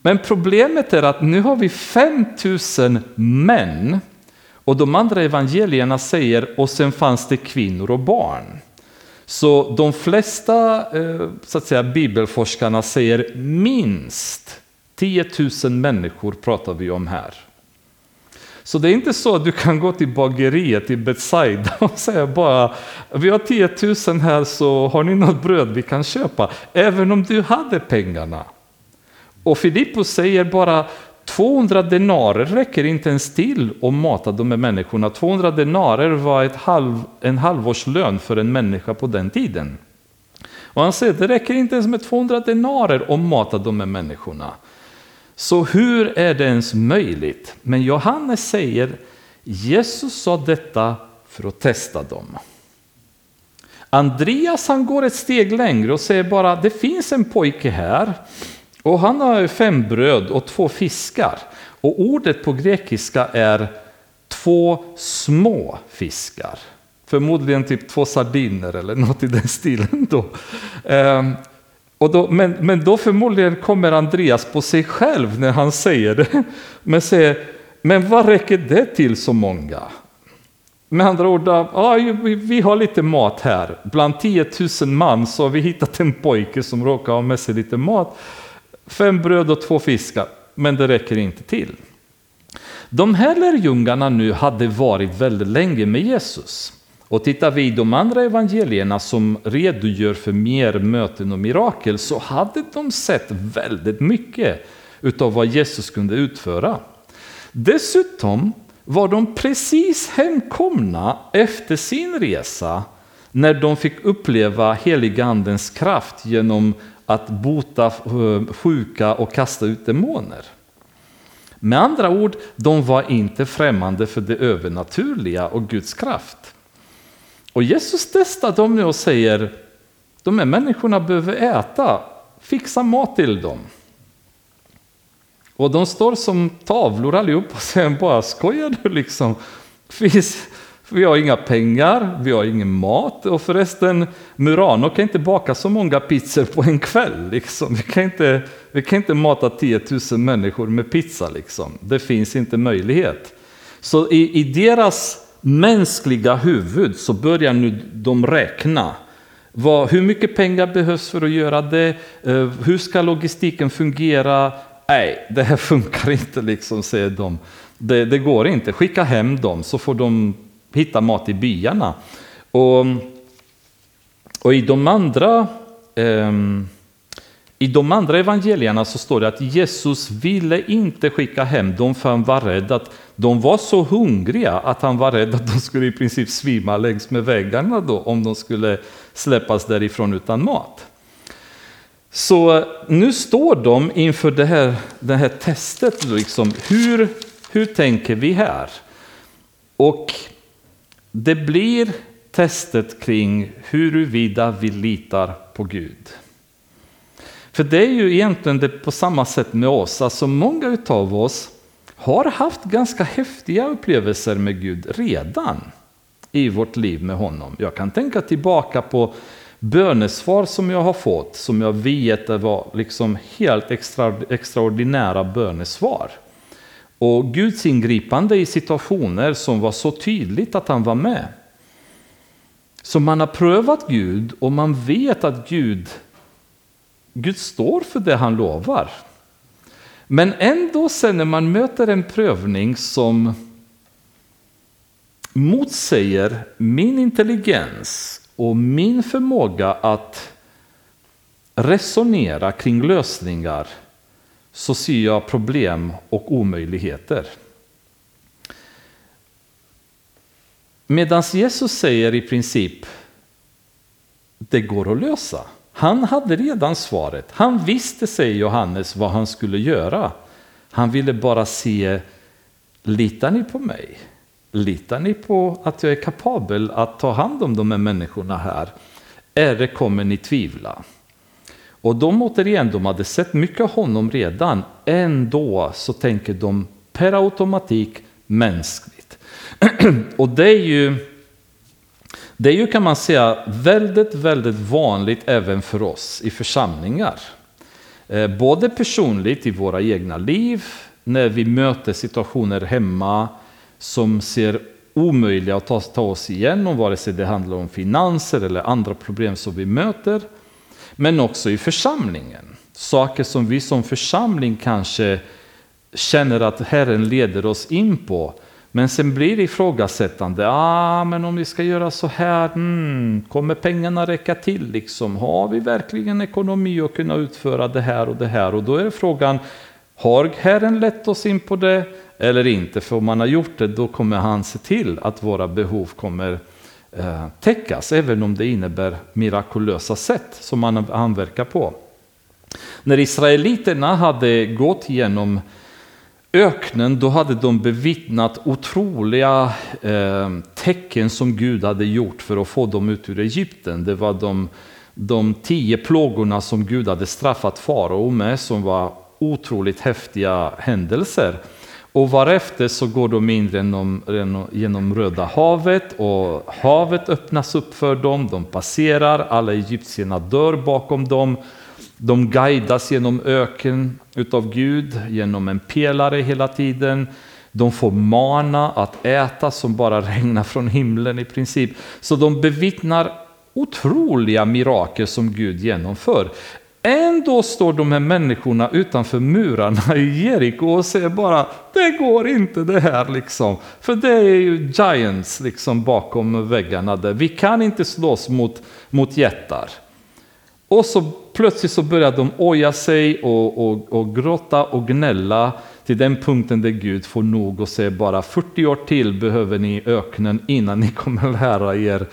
Men problemet är att nu har vi 5000 män och de andra evangelierna säger och sen fanns det kvinnor och barn. Så de flesta eh, så att säga, bibelforskarna säger minst 10 000 människor pratar vi om här. Så det är inte så att du kan gå till bageriet i Betsaida och säga bara vi har 10 000 här så har ni något bröd vi kan köpa. Även om du hade pengarna. Och Filippus säger bara 200 denarer räcker inte ens till att mata de här människorna. 200 denarer var ett halv, en halvårslön för en människa på den tiden. Och han säger det räcker inte ens med 200 denarer att mata de här människorna. Så hur är det ens möjligt? Men Johannes säger Jesus sa detta för att testa dem. Andreas han går ett steg längre och säger bara det finns en pojke här och han har fem bröd och två fiskar. Och ordet på grekiska är två små fiskar. Förmodligen typ två sardiner eller något i den stilen. Då. Ehm, och då, men, men då förmodligen kommer Andreas på sig själv när han säger det. Men säger, men vad räcker det till så många? Med andra ord, ja, vi har lite mat här. Bland 10 000 man så har vi hittat en pojke som råkar ha med sig lite mat. Fem bröd och två fiskar, men det räcker inte till. De här lärjungarna nu hade varit väldigt länge med Jesus. Och tittar vi i de andra evangelierna som redogör för mer möten och mirakel så hade de sett väldigt mycket utav vad Jesus kunde utföra. Dessutom var de precis hemkomna efter sin resa när de fick uppleva heligandens kraft genom att bota eh, sjuka och kasta ut demoner. Med andra ord, de var inte främmande för det övernaturliga och Guds kraft. Och Jesus testar dem nu och säger, de här människorna behöver äta, fixa mat till dem. Och de står som tavlor allihop och säger bara, skojar du liksom? Finns, vi har inga pengar, vi har ingen mat och förresten Murano kan inte baka så många pizzor på en kväll. Liksom. Vi, kan inte, vi kan inte mata 10 000 människor med pizza. Liksom. Det finns inte möjlighet. Så i, i deras mänskliga huvud så börjar nu de räkna. Vad, hur mycket pengar behövs för att göra det? Eh, hur ska logistiken fungera? Nej, det här funkar inte, liksom, säger de. Det, det går inte. Skicka hem dem så får de hitta mat i byarna. Och, och i de andra eh, i de andra evangelierna så står det att Jesus ville inte skicka hem dem för han var rädd att de var så hungriga att han var rädd att de skulle i princip svimma längs med väggarna då om de skulle släppas därifrån utan mat. Så nu står de inför det här, det här testet. Liksom. Hur, hur tänker vi här? Och det blir testet kring huruvida vi litar på Gud. För det är ju egentligen det på samma sätt med oss. Alltså många av oss har haft ganska häftiga upplevelser med Gud redan i vårt liv med honom. Jag kan tänka tillbaka på bönesvar som jag har fått, som jag vet var liksom helt extra, extraordinära bönesvar. Och Guds ingripande i situationer som var så tydligt att han var med. Så man har prövat Gud och man vet att Gud, Gud står för det han lovar. Men ändå sen när man möter en prövning som motsäger min intelligens och min förmåga att resonera kring lösningar så ser jag problem och omöjligheter. Medan Jesus säger i princip det går att lösa. Han hade redan svaret. Han visste, säger Johannes, vad han skulle göra. Han ville bara se, litar ni på mig? Litar ni på att jag är kapabel att ta hand om de här människorna här? Eller kommer ni tvivla? Och de återigen, de hade sett mycket av honom redan. Ändå så tänker de per automatik mänskligt. Och det är ju det är ju kan man säga väldigt, väldigt vanligt även för oss i församlingar. Eh, både personligt i våra egna liv, när vi möter situationer hemma som ser omöjliga att ta, ta oss igenom, vare sig det handlar om finanser eller andra problem som vi möter. Men också i församlingen. Saker som vi som församling kanske känner att Herren leder oss in på men sen blir det ifrågasättande. Ah, men om vi ska göra så här, hmm, kommer pengarna räcka till? Liksom? Har vi verkligen ekonomi att kunna utföra det här och det här? Och då är frågan, har Herren lett oss in på det eller inte? För om man har gjort det, då kommer han se till att våra behov kommer eh, täckas, även om det innebär mirakulösa sätt som man, anverkar på. När israeliterna hade gått genom öknen, då hade de bevittnat otroliga eh, tecken som Gud hade gjort för att få dem ut ur Egypten. Det var de, de tio plågorna som Gud hade straffat farao med, som var otroligt häftiga händelser. Och varefter så går de in genom, genom Röda havet och havet öppnas upp för dem. De passerar, alla egyptierna dör bakom dem. De guidas genom öken utav Gud, genom en pelare hela tiden. De får mana att äta som bara regnar från himlen i princip. Så de bevittnar otroliga mirakel som Gud genomför. Ändå står de här människorna utanför murarna i Jeriko och säger bara det går inte det här liksom. För det är ju giants liksom bakom väggarna där. Vi kan inte slåss mot, mot jättar. Och så plötsligt så börjar de oja sig och, och, och gråta och gnälla till den punkten där Gud får nog och säger bara 40 år till behöver ni i öknen innan ni kommer lära er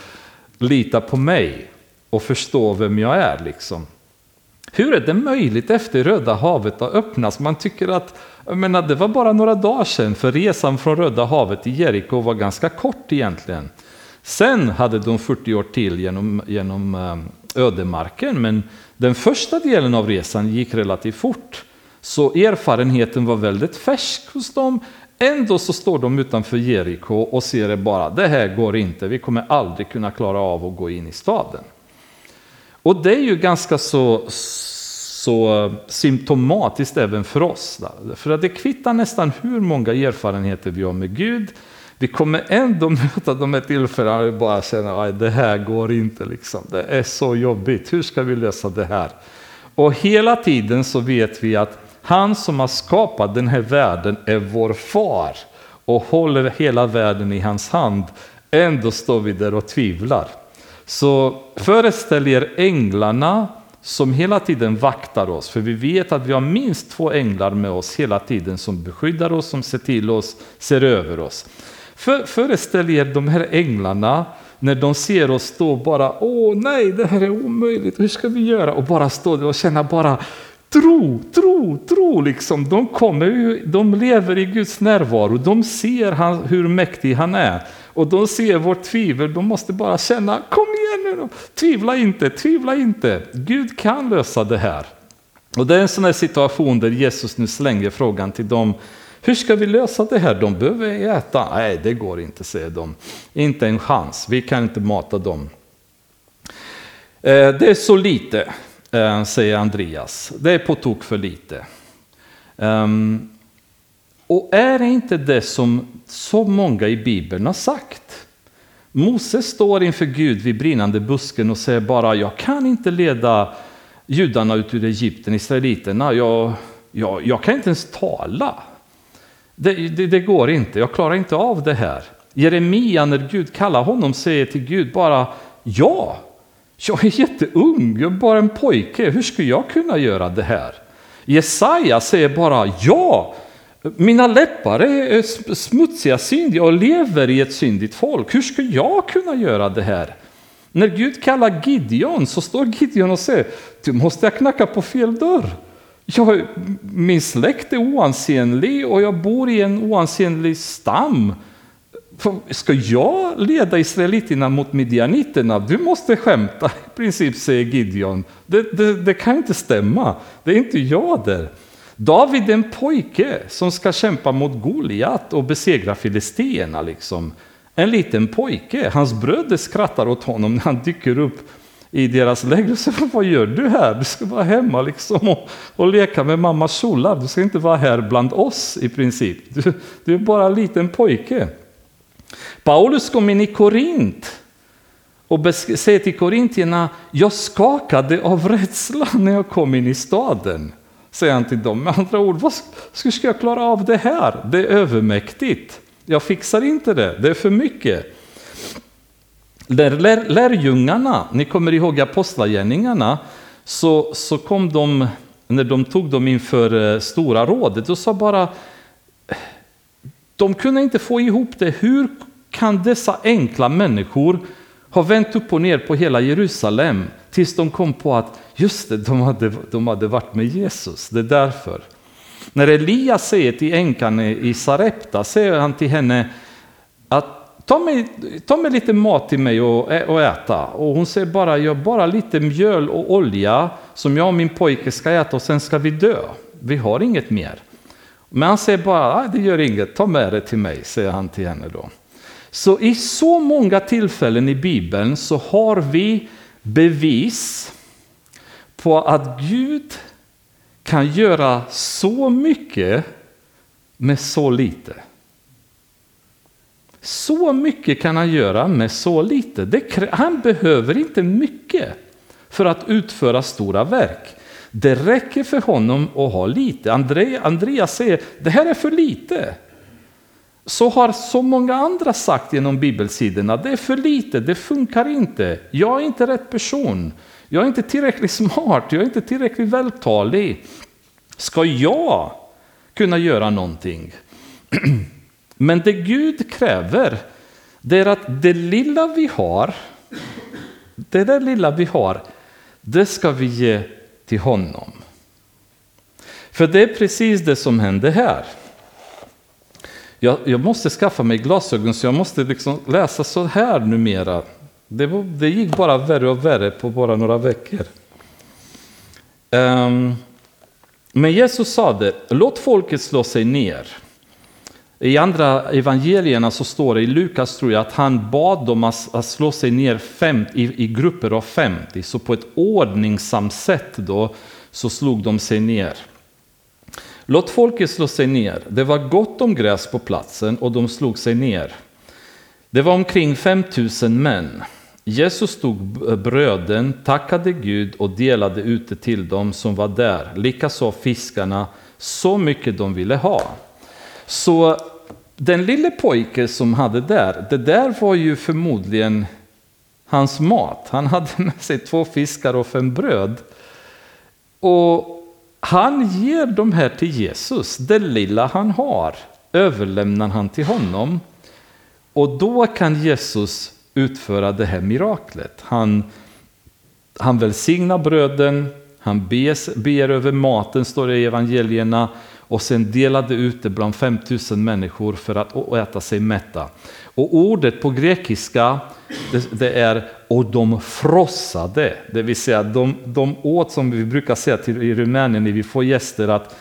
lita på mig och förstå vem jag är. Liksom. Hur är det möjligt efter Röda havet att öppnas? Man tycker att jag menar, det var bara några dagar sedan, för resan från Röda havet till Jeriko var ganska kort egentligen. Sen hade de 40 år till genom, genom eh, ödemarken, men den första delen av resan gick relativt fort. Så erfarenheten var väldigt färsk hos dem. Ändå så står de utanför Jeriko och ser det bara, det här går inte, vi kommer aldrig kunna klara av att gå in i staden. Och det är ju ganska så, så symptomatiskt även för oss. För att det kvittar nästan hur många erfarenheter vi har med Gud. Vi kommer ändå möta de här tillfällena och bara känna att det här går inte. Liksom. Det är så jobbigt. Hur ska vi lösa det här? Och hela tiden så vet vi att han som har skapat den här världen är vår far och håller hela världen i hans hand. Ändå står vi där och tvivlar. Så föreställ er änglarna som hela tiden vaktar oss, för vi vet att vi har minst två änglar med oss hela tiden som beskyddar oss, som ser till oss, ser över oss. För, föreställ er de här änglarna när de ser oss stå bara, åh nej, det här är omöjligt, hur ska vi göra? Och bara stå där och känna bara, tro, tro, tro liksom. De, kommer, de lever i Guds närvaro, de ser han, hur mäktig han är. Och de ser vårt tvivel, de måste bara känna, kom igen nu tvivla inte, tvivla inte. Gud kan lösa det här. Och det är en sån här situation där Jesus nu slänger frågan till dem, hur ska vi lösa det här? De behöver äta. Nej, det går inte, säger de. Inte en chans, vi kan inte mata dem. Eh, det är så lite, eh, säger Andreas. Det är på tok för lite. Ehm, och är det inte det som så många i Bibeln har sagt? Moses står inför Gud vid brinnande busken och säger bara, jag kan inte leda judarna ut ur Egypten, israeliterna. Jag, jag, jag kan inte ens tala. Det, det, det, går inte, jag klarar inte av det här. Jeremia, när Gud kallar honom, säger till Gud bara, ja, jag är jätteung, jag är bara en pojke, hur ska jag kunna göra det här? Jesaja säger bara, ja, mina läppar är smutsiga, syndiga och lever i ett syndigt folk. Hur ska jag kunna göra det här? När Gud kallar Gideon så står Gideon och säger, du måste jag knacka på fel dörr. Jag, min släkt är oansenlig och jag bor i en oansenlig stam. Ska jag leda israeliterna mot midjaniterna? Du måste skämta, i princip, säger Gideon. Det, det, det kan inte stämma. Det är inte jag där. David är en pojke som ska kämpa mot Goliat och besegra filisterna. Liksom. En liten pojke. Hans bröder skrattar åt honom när han dyker upp i deras läger. Så, vad gör du här? Du ska vara hemma liksom och, och leka med mammas kjolar. Du ska inte vara här bland oss i princip. Du, du är bara en liten pojke. Paulus kom in i Korint och säger till korintierna, jag skakade av rädsla när jag kom in i staden säger han till dem. Med andra ord, vad ska jag klara av det här? Det är övermäktigt. Jag fixar inte det, det är för mycket. Lär, lär, lärjungarna, ni kommer ihåg apostlagärningarna, så, så kom de, när de tog dem inför eh, Stora rådet, och sa bara, de kunde inte få ihop det. Hur kan dessa enkla människor har vänt upp och ner på hela Jerusalem tills de kom på att just det, de hade, de hade varit med Jesus. Det är därför. När Elias säger till änkan i Sarepta, säger han till henne att ta med ta med lite mat till mig och, och äta. Och hon säger bara, jag bara lite mjöl och olja som jag och min pojke ska äta och sen ska vi dö. Vi har inget mer. Men han säger bara, det gör inget, ta med det till mig, säger han till henne då. Så i så många tillfällen i Bibeln så har vi bevis på att Gud kan göra så mycket med så lite. Så mycket kan han göra med så lite. Det, han behöver inte mycket för att utföra stora verk. Det räcker för honom att ha lite. Andreas säger det här är för lite. Så har så många andra sagt genom bibelsidorna. Det är för lite, det funkar inte. Jag är inte rätt person. Jag är inte tillräckligt smart, jag är inte tillräckligt vältalig. Ska jag kunna göra någonting? Men det Gud kräver, det är att det lilla vi har, det där lilla vi har, det ska vi ge till honom. För det är precis det som händer här. Jag, jag måste skaffa mig glasögon så jag måste liksom läsa så här numera. Det, var, det gick bara värre och värre på bara några veckor. Um, men Jesus sa det, låt folket slå sig ner. I andra evangelierna så står det, i Lukas tror jag, att han bad dem att, att slå sig ner fem, i, i, grupper av 50. Så på ett ordningsamt sätt då så slog de sig ner. Låt folket slå sig ner. Det var gott om gräs på platsen och de slog sig ner. Det var omkring 5000 män. Jesus tog bröden, tackade Gud och delade ut det till dem som var där. Likaså fiskarna, så mycket de ville ha. Så den lille pojke som hade där, det där var ju förmodligen hans mat. Han hade med sig två fiskar och fem bröd. Och han ger de här till Jesus, det lilla han har överlämnar han till honom. Och då kan Jesus utföra det här miraklet. Han, han välsignar bröden, han ber, ber över maten, står det i evangelierna, och sen delade ut det bland 5000 människor för att äta sig mätta. Och ordet på grekiska det, det är och de frossade, det vill säga de, de åt som vi brukar säga till, i Rumänien när vi får gäster att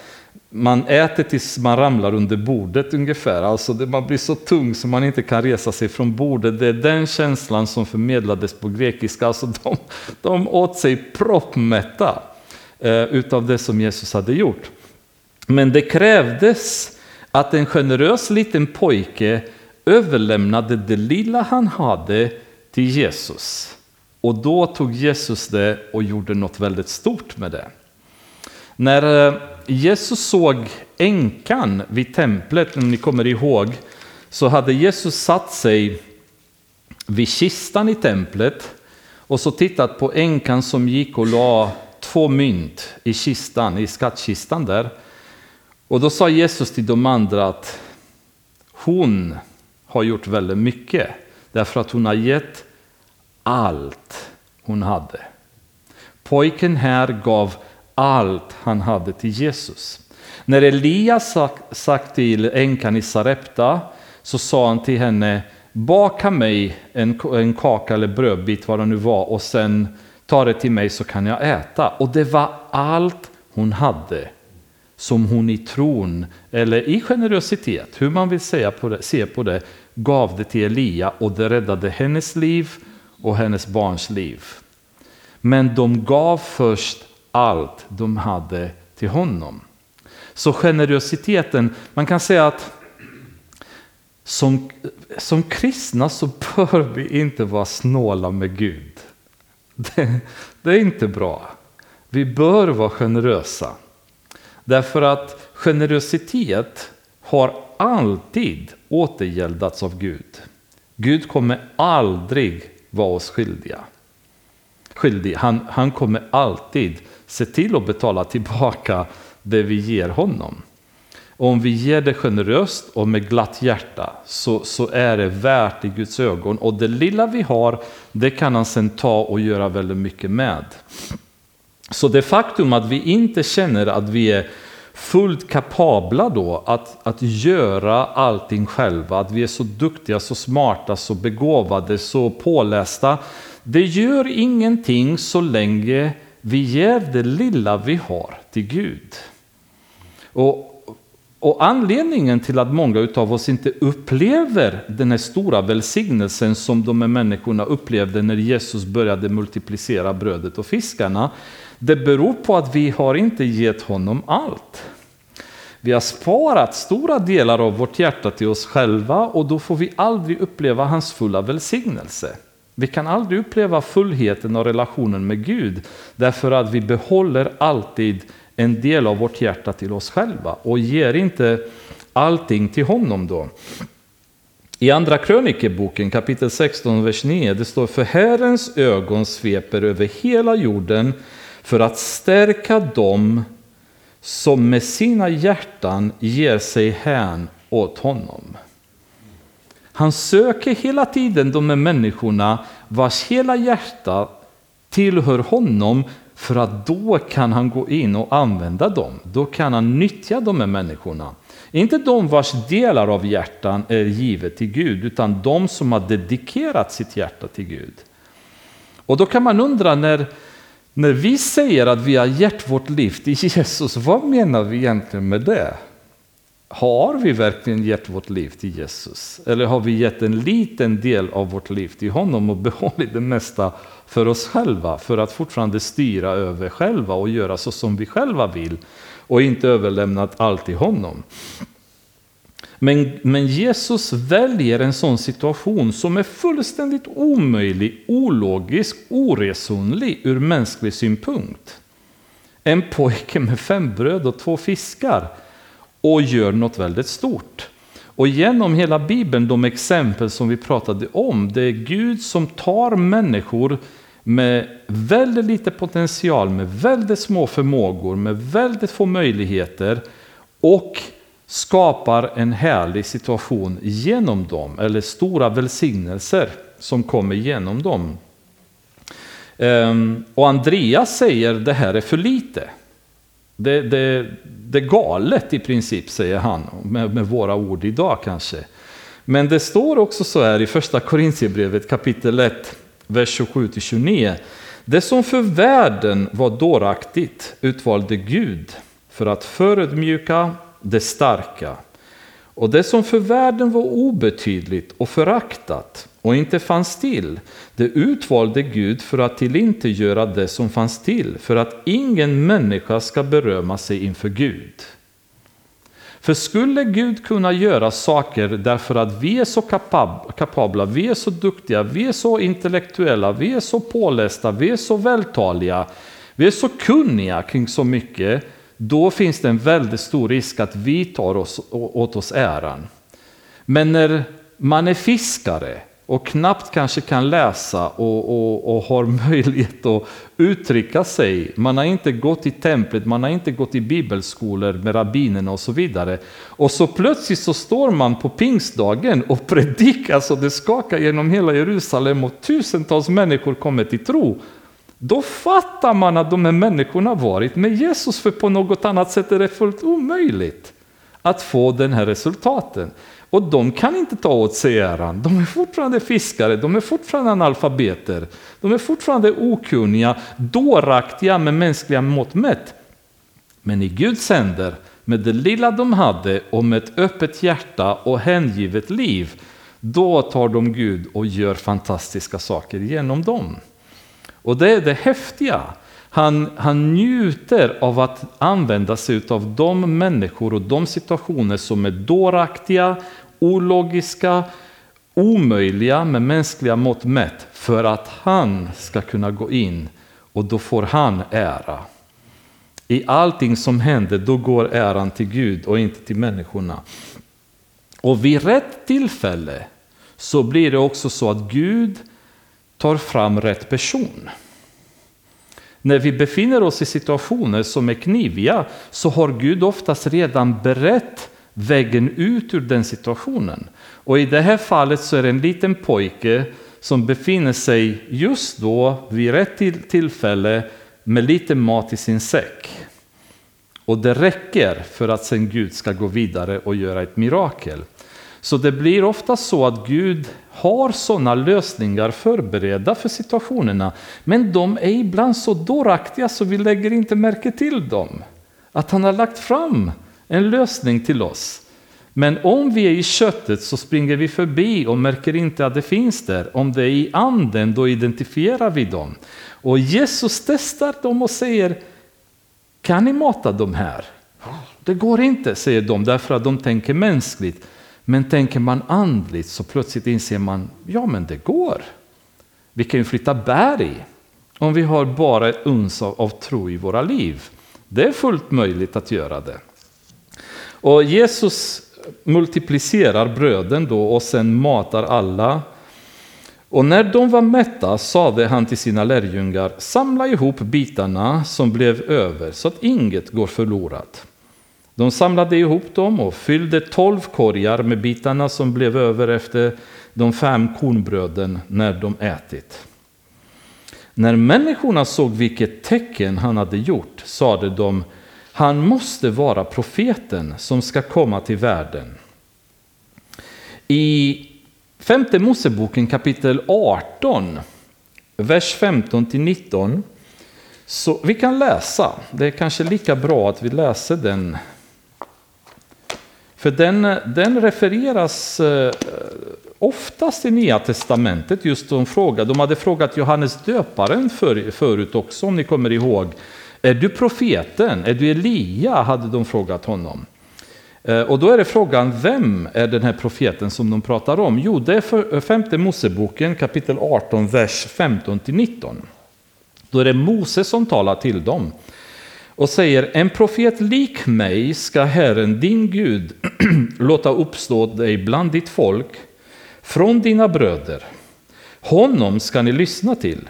man äter tills man ramlar under bordet ungefär. Alltså det, man blir så tung så man inte kan resa sig från bordet. Det är den känslan som förmedlades på grekiska. Alltså de, de åt sig proppmätta eh, utav det som Jesus hade gjort. Men det krävdes att en generös liten pojke överlämnade det lilla han hade till Jesus. Och då tog Jesus det och gjorde något väldigt stort med det. När eh, Jesus såg änkan vid templet, om ni kommer ihåg, så hade Jesus satt sig vid kistan i templet och så tittat på änkan som gick och la två mynt i kistan, i skattkistan där. Och då sa Jesus till de andra att hon har gjort väldigt mycket därför att hon har gett allt hon hade. Pojken här gav allt han hade till Jesus. När Elias sagt, sagt till änkan i Sarepta så sa han till henne baka mig en, en kaka eller brödbit vad det nu var och sen ta det till mig så kan jag äta. Och det var allt hon hade som hon i tron eller i generositet, hur man vill säga på det, se på det, gav det till Elia och det räddade hennes liv och hennes barns liv. Men de gav först allt de hade till honom. Så generositeten, man kan säga att som, som kristna så bör vi inte vara snåla med Gud. Det, det är inte bra. Vi bör vara generösa. Därför att generositet har alltid återgäldats av Gud. Gud kommer aldrig vara oss skyldiga. skyldig. Han, han kommer alltid se till att betala tillbaka det vi ger honom. Och om vi ger det generöst och med glatt hjärta så, så är det värt i Guds ögon. Och det lilla vi har, det kan han sen ta och göra väldigt mycket med. Så det faktum att vi inte känner att vi är fullt kapabla då att, att göra allting själva, att vi är så duktiga, så smarta, så begåvade, så pålästa. Det gör ingenting så länge vi ger det lilla vi har till Gud. Och, och anledningen till att många av oss inte upplever den här stora välsignelsen som de här människorna upplevde när Jesus började multiplicera brödet och fiskarna, det beror på att vi har inte gett honom allt. Vi har sparat stora delar av vårt hjärta till oss själva och då får vi aldrig uppleva hans fulla välsignelse. Vi kan aldrig uppleva fullheten av relationen med Gud därför att vi behåller alltid en del av vårt hjärta till oss själva och ger inte allting till honom då. I andra krönikeboken kapitel 16, vers 9, det står för Herrens ögon sveper över hela jorden för att stärka dem som med sina hjärtan ger sig hän åt honom. Han söker hela tiden de här människorna vars hela hjärta tillhör honom för att då kan han gå in och använda dem. Då kan han nyttja de här människorna. Inte de vars delar av hjärtan är givet till Gud, utan de som har dedikerat sitt hjärta till Gud. Och då kan man undra när, när vi säger att vi har gett vårt liv till Jesus, vad menar vi egentligen med det? Har vi verkligen gett vårt liv till Jesus? Eller har vi gett en liten del av vårt liv till honom och behållit det mesta för oss själva för att fortfarande styra över själva och göra så som vi själva vill och inte överlämnat allt till honom? Men, men Jesus väljer en sån situation som är fullständigt omöjlig, ologisk, oresonlig ur mänsklig synpunkt. En pojke med fem bröd och två fiskar och gör något väldigt stort. Och genom hela Bibeln, de exempel som vi pratade om, det är Gud som tar människor med väldigt lite potential, med väldigt små förmågor, med väldigt få möjligheter och skapar en härlig situation genom dem, eller stora välsignelser som kommer genom dem. Ehm, och Andreas säger det här är för lite. Det, det, det är galet i princip, säger han, med, med våra ord idag kanske. Men det står också så här i första Korintierbrevet kapitel 1, vers 27-29. Det som för världen var dåraktigt utvalde Gud för att förödmjuka det starka. Och det som för världen var obetydligt och föraktat och inte fanns till, det utvalde Gud för att tillintetgöra det som fanns till, för att ingen människa ska berömma sig inför Gud. För skulle Gud kunna göra saker därför att vi är så kapabla, vi är så duktiga, vi är så intellektuella, vi är så pålästa, vi är så vältaliga, vi är så kunniga kring så mycket, då finns det en väldigt stor risk att vi tar oss, åt oss äran. Men när man är fiskare och knappt kanske kan läsa och, och, och, har möjlighet att uttrycka sig. Man har inte gått i templet, man har inte gått i bibelskolor med rabbinerna och så vidare. Och så plötsligt så står man på pingstdagen och predikar så det skakar genom hela Jerusalem och tusentals människor kommer till tro. Då fattar man att de här människorna varit med Jesus, för på något annat sätt är det fullt omöjligt att få den här resultaten. Och de kan inte ta åt sig äran. De är fortfarande fiskare, de är fortfarande analfabeter, de är fortfarande okunniga, dåraktiga med mänskliga mått mätt. Men i Guds händer, med det lilla de hade och med ett öppet hjärta och hängivet liv, då tar de Gud och gör fantastiska saker genom dem. Och det är det häftiga. Han, han njuter av att använda sig av de människor och de situationer som är dåraktiga, ologiska, omöjliga med mänskliga mått mätt för att han ska kunna gå in och då får han ära. I allting som händer då går äran till Gud och inte till människorna. Och vid rätt tillfälle så blir det också så att Gud tar fram rätt person. När vi befinner oss i situationer som är kniviga så har Gud oftast redan berett vägen ut ur den situationen. Och i det här fallet så är det en liten pojke som befinner sig just då vid rätt tillfälle med lite mat i sin säck. Och det räcker för att sen Gud ska gå vidare och göra ett mirakel. Så det blir ofta så att Gud har sådana lösningar förberedda för situationerna. Men de är ibland så dåraktiga så vi lägger inte märke till dem. Att han har lagt fram en lösning till oss. Men om vi är i köttet så springer vi förbi och märker inte att det finns där. Om det är i anden, då identifierar vi dem. Och Jesus testar dem och säger, kan ni mata de här? Det går inte, säger de, därför att de tänker mänskligt. Men tänker man andligt så plötsligt inser man, ja men det går. Vi kan ju flytta berg om vi har bara ett uns av, av tro i våra liv. Det är fullt möjligt att göra det. Och Jesus multiplicerar bröden då och sen matar alla. Och när de var mätta sade han till sina lärjungar, samla ihop bitarna som blev över så att inget går förlorat. De samlade ihop dem och fyllde tolv korgar med bitarna som blev över efter de fem kornbröden när de ätit. När människorna såg vilket tecken han hade gjort sade de, han måste vara profeten som ska komma till världen. I femte Moseboken kapitel 18, vers 15 till 19, så vi kan läsa, det är kanske lika bra att vi läser den för den, den refereras eh, oftast i Nya Testamentet. Just de, frågade, de hade frågat Johannes döparen för, förut också, om ni kommer ihåg. Är du profeten? Är du Elia? hade de frågat honom. Eh, och då är det frågan, vem är den här profeten som de pratar om? Jo, det är femte Moseboken kapitel 18, vers 15-19. Då är det Mose som talar till dem och säger en profet lik mig ska Herren din Gud låta uppstå dig bland ditt folk från dina bröder. Honom ska ni lyssna till.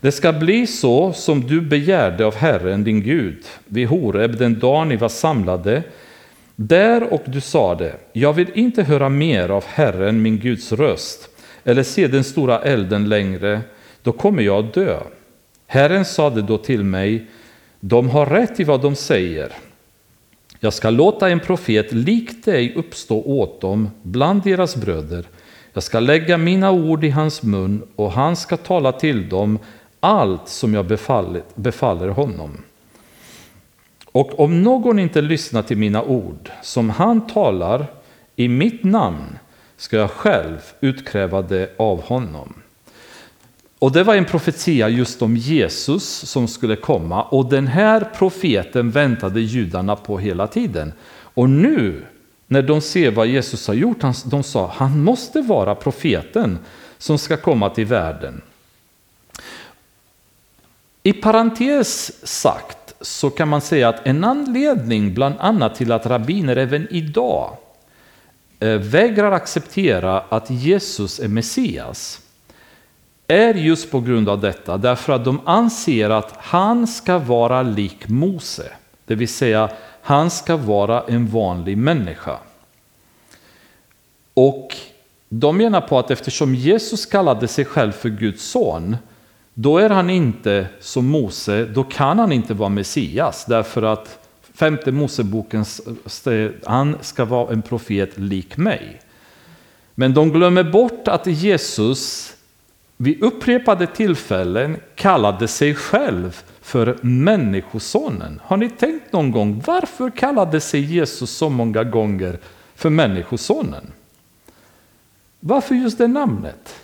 Det ska bli så som du begärde av Herren din Gud vid Horeb den dag ni var samlade. Där och du sade, jag vill inte höra mer av Herren min Guds röst eller se den stora elden längre, då kommer jag att dö. Herren sade då till mig, de har rätt i vad de säger. Jag ska låta en profet lik dig uppstå åt dem bland deras bröder. Jag ska lägga mina ord i hans mun och han ska tala till dem allt som jag befaller, befaller honom. Och om någon inte lyssnar till mina ord som han talar i mitt namn ska jag själv utkräva det av honom. Och det var en profetia just om Jesus som skulle komma och den här profeten väntade judarna på hela tiden. Och nu när de ser vad Jesus har gjort, de sa han måste vara profeten som ska komma till världen. I parentes sagt så kan man säga att en anledning bland annat till att rabbiner även idag eh, vägrar acceptera att Jesus är Messias är just på grund av detta, därför att de anser att han ska vara lik Mose, det vill säga han ska vara en vanlig människa. Och de menar på att eftersom Jesus kallade sig själv för Guds son, då är han inte som Mose, då kan han inte vara Messias, därför att femte Moseboken, han ska vara en profet lik mig. Men de glömmer bort att Jesus vid upprepade tillfällen kallade sig själv för Människosonen. Har ni tänkt någon gång varför kallade sig Jesus så många gånger för Människosonen? Varför just det namnet?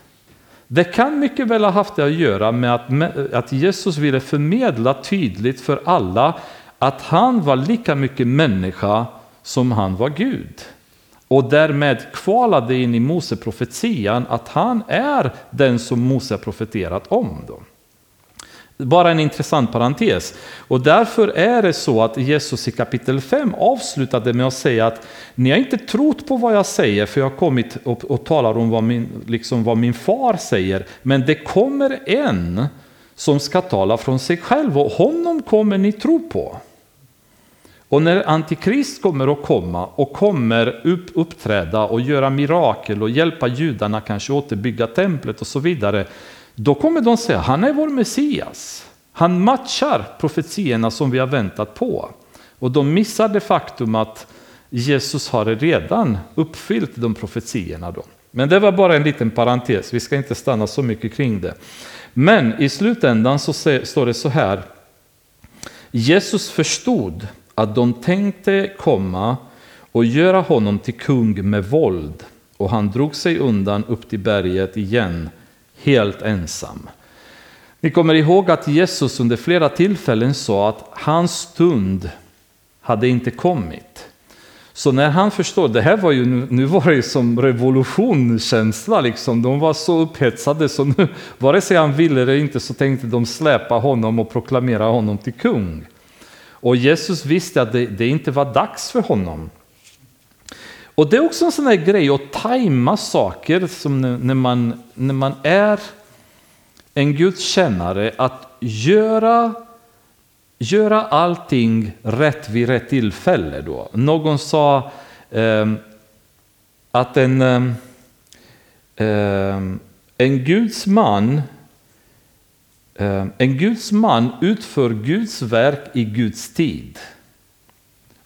Det kan mycket väl ha haft det att göra med att, att Jesus ville förmedla tydligt för alla att han var lika mycket människa som han var Gud och därmed kvalade in i Mose profetian att han är den som Mose profeterat om. Då. Bara en intressant parentes. Och därför är det så att Jesus i kapitel 5 avslutade med att säga att ni har inte trott på vad jag säger för jag har kommit och, och talar om vad min, liksom vad min far säger. Men det kommer en som ska tala från sig själv och honom kommer ni tro på. Och när Antikrist kommer att komma och kommer upp, uppträda och göra mirakel och hjälpa judarna kanske återbygga templet och så vidare. Då kommer de säga han är vår Messias. Han matchar profetierna som vi har väntat på. Och de missar det faktum att Jesus har redan uppfyllt de profetiorna. Då. Men det var bara en liten parentes, vi ska inte stanna så mycket kring det. Men i slutändan så står det så här. Jesus förstod att de tänkte komma och göra honom till kung med våld och han drog sig undan upp till berget igen, helt ensam. Ni kommer ihåg att Jesus under flera tillfällen sa att hans stund hade inte kommit. Så när han förstår, det här var ju, nu var det som revolutionkänsla liksom. de var så upphetsade så nu, vare sig han ville eller inte så tänkte de släpa honom och proklamera honom till kung. Och Jesus visste att det, det inte var dags för honom. Och det är också en sån här grej att tajma saker som när man, när man är en gudskännare, att göra göra allting rätt vid rätt tillfälle. Då. Någon sa eh, att en, eh, en gudsman Eh, en Guds man utför Guds verk i Guds tid.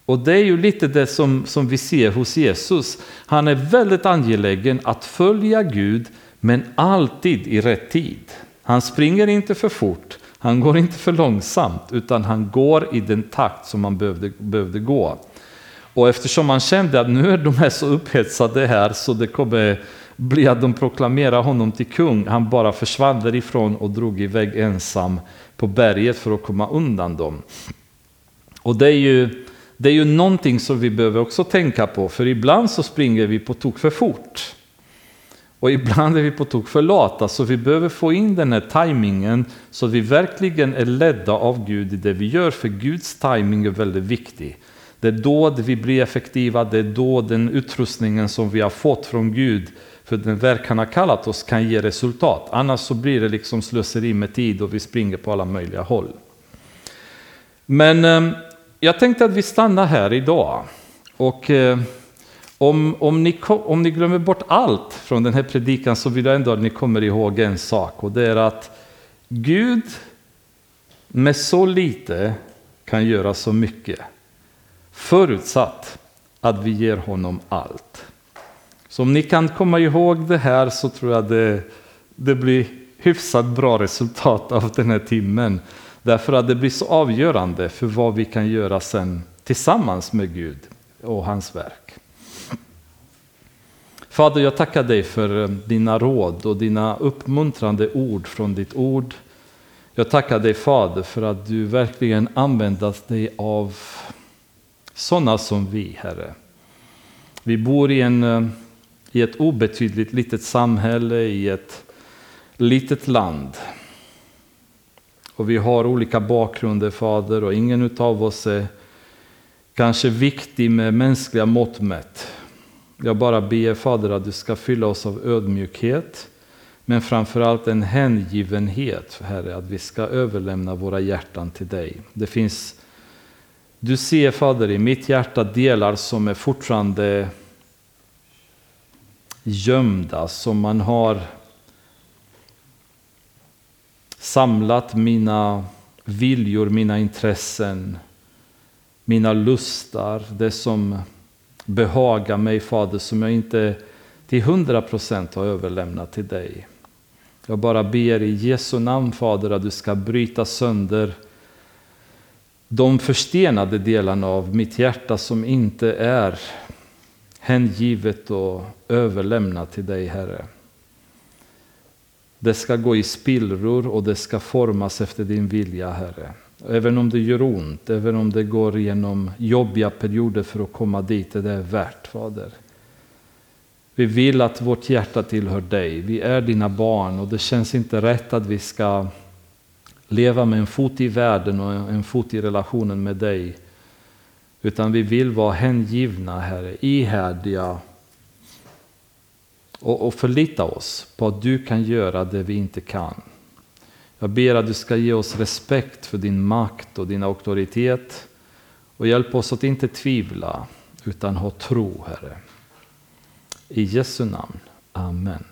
Och det är ju lite det som, som vi ser hos Jesus. Han är väldigt angelägen att följa Gud, men alltid i rätt tid. Han springer inte för fort, han går inte för långsamt utan han går i den takt som han behövde, behövde gå. Och eftersom han kände att nu är de här så upphetsade här så det kommer blir att de proklamerar honom till kung. Han bara försvann därifrån och drog iväg ensam på berget för att komma undan dem. Och det är ju, det är ju någonting som vi behöver också tänka på för ibland så springer vi på tok för fort. Och ibland är vi på tok för lata, så vi behöver få in den här tajmingen så att vi verkligen är ledda av Gud i det vi gör, för Guds tajming är väldigt viktig. Det är då vi blir effektiva, det är då den utrustningen som vi har fått från Gud för den verk han har kallat oss kan ge resultat. Annars så blir det liksom slöseri med tid och vi springer på alla möjliga håll. Men eh, jag tänkte att vi stannar här idag. Och eh, om, om, ni, om ni glömmer bort allt från den här predikan så vill jag ändå att ni kommer ihåg en sak och det är att Gud med så lite kan göra så mycket. Förutsatt att vi ger honom allt. Så om ni kan komma ihåg det här så tror jag det, det blir hyfsat bra resultat av den här timmen. Därför att det blir så avgörande för vad vi kan göra sen tillsammans med Gud och hans verk. Fader, jag tackar dig för eh, dina råd och dina uppmuntrande ord från ditt ord. Jag tackar dig Fader för att du verkligen använder dig av sådana som vi, Herre. Vi bor i, en, eh, i ett obetydligt litet samhälle, i ett litet land. Och vi har olika bakgrunder, Fader, och ingen av oss är kanske viktig med mänskliga mått mätt. Jag bara ber Fader att du ska fylla oss av ödmjukhet, men framförallt en hängivenhet, Herre, att vi ska överlämna våra hjärtan till dig. Det finns, du ser Fader i mitt hjärta delar som är fortfarande gömda, som man har samlat mina viljor, mina intressen, mina lustar, det som behagar mig Fader som jag inte till hundra procent har överlämnat till dig. Jag bara ber i Jesu namn Fader att du ska bryta sönder de förstenade delarna av mitt hjärta som inte är hängivet och överlämnat till dig Herre. Det ska gå i spillror och det ska formas efter din vilja Herre. Även om det gör ont, även om det går igenom jobbiga perioder för att komma dit, är det värt Fader. Vi vill att vårt hjärta tillhör dig. Vi är dina barn och det känns inte rätt att vi ska leva med en fot i världen och en fot i relationen med dig. Utan vi vill vara hängivna, Herre, ihärdiga och, och förlita oss på att du kan göra det vi inte kan. Jag ber att du ska ge oss respekt för din makt och din auktoritet och hjälp oss att inte tvivla utan ha tro, Herre. I Jesu namn. Amen.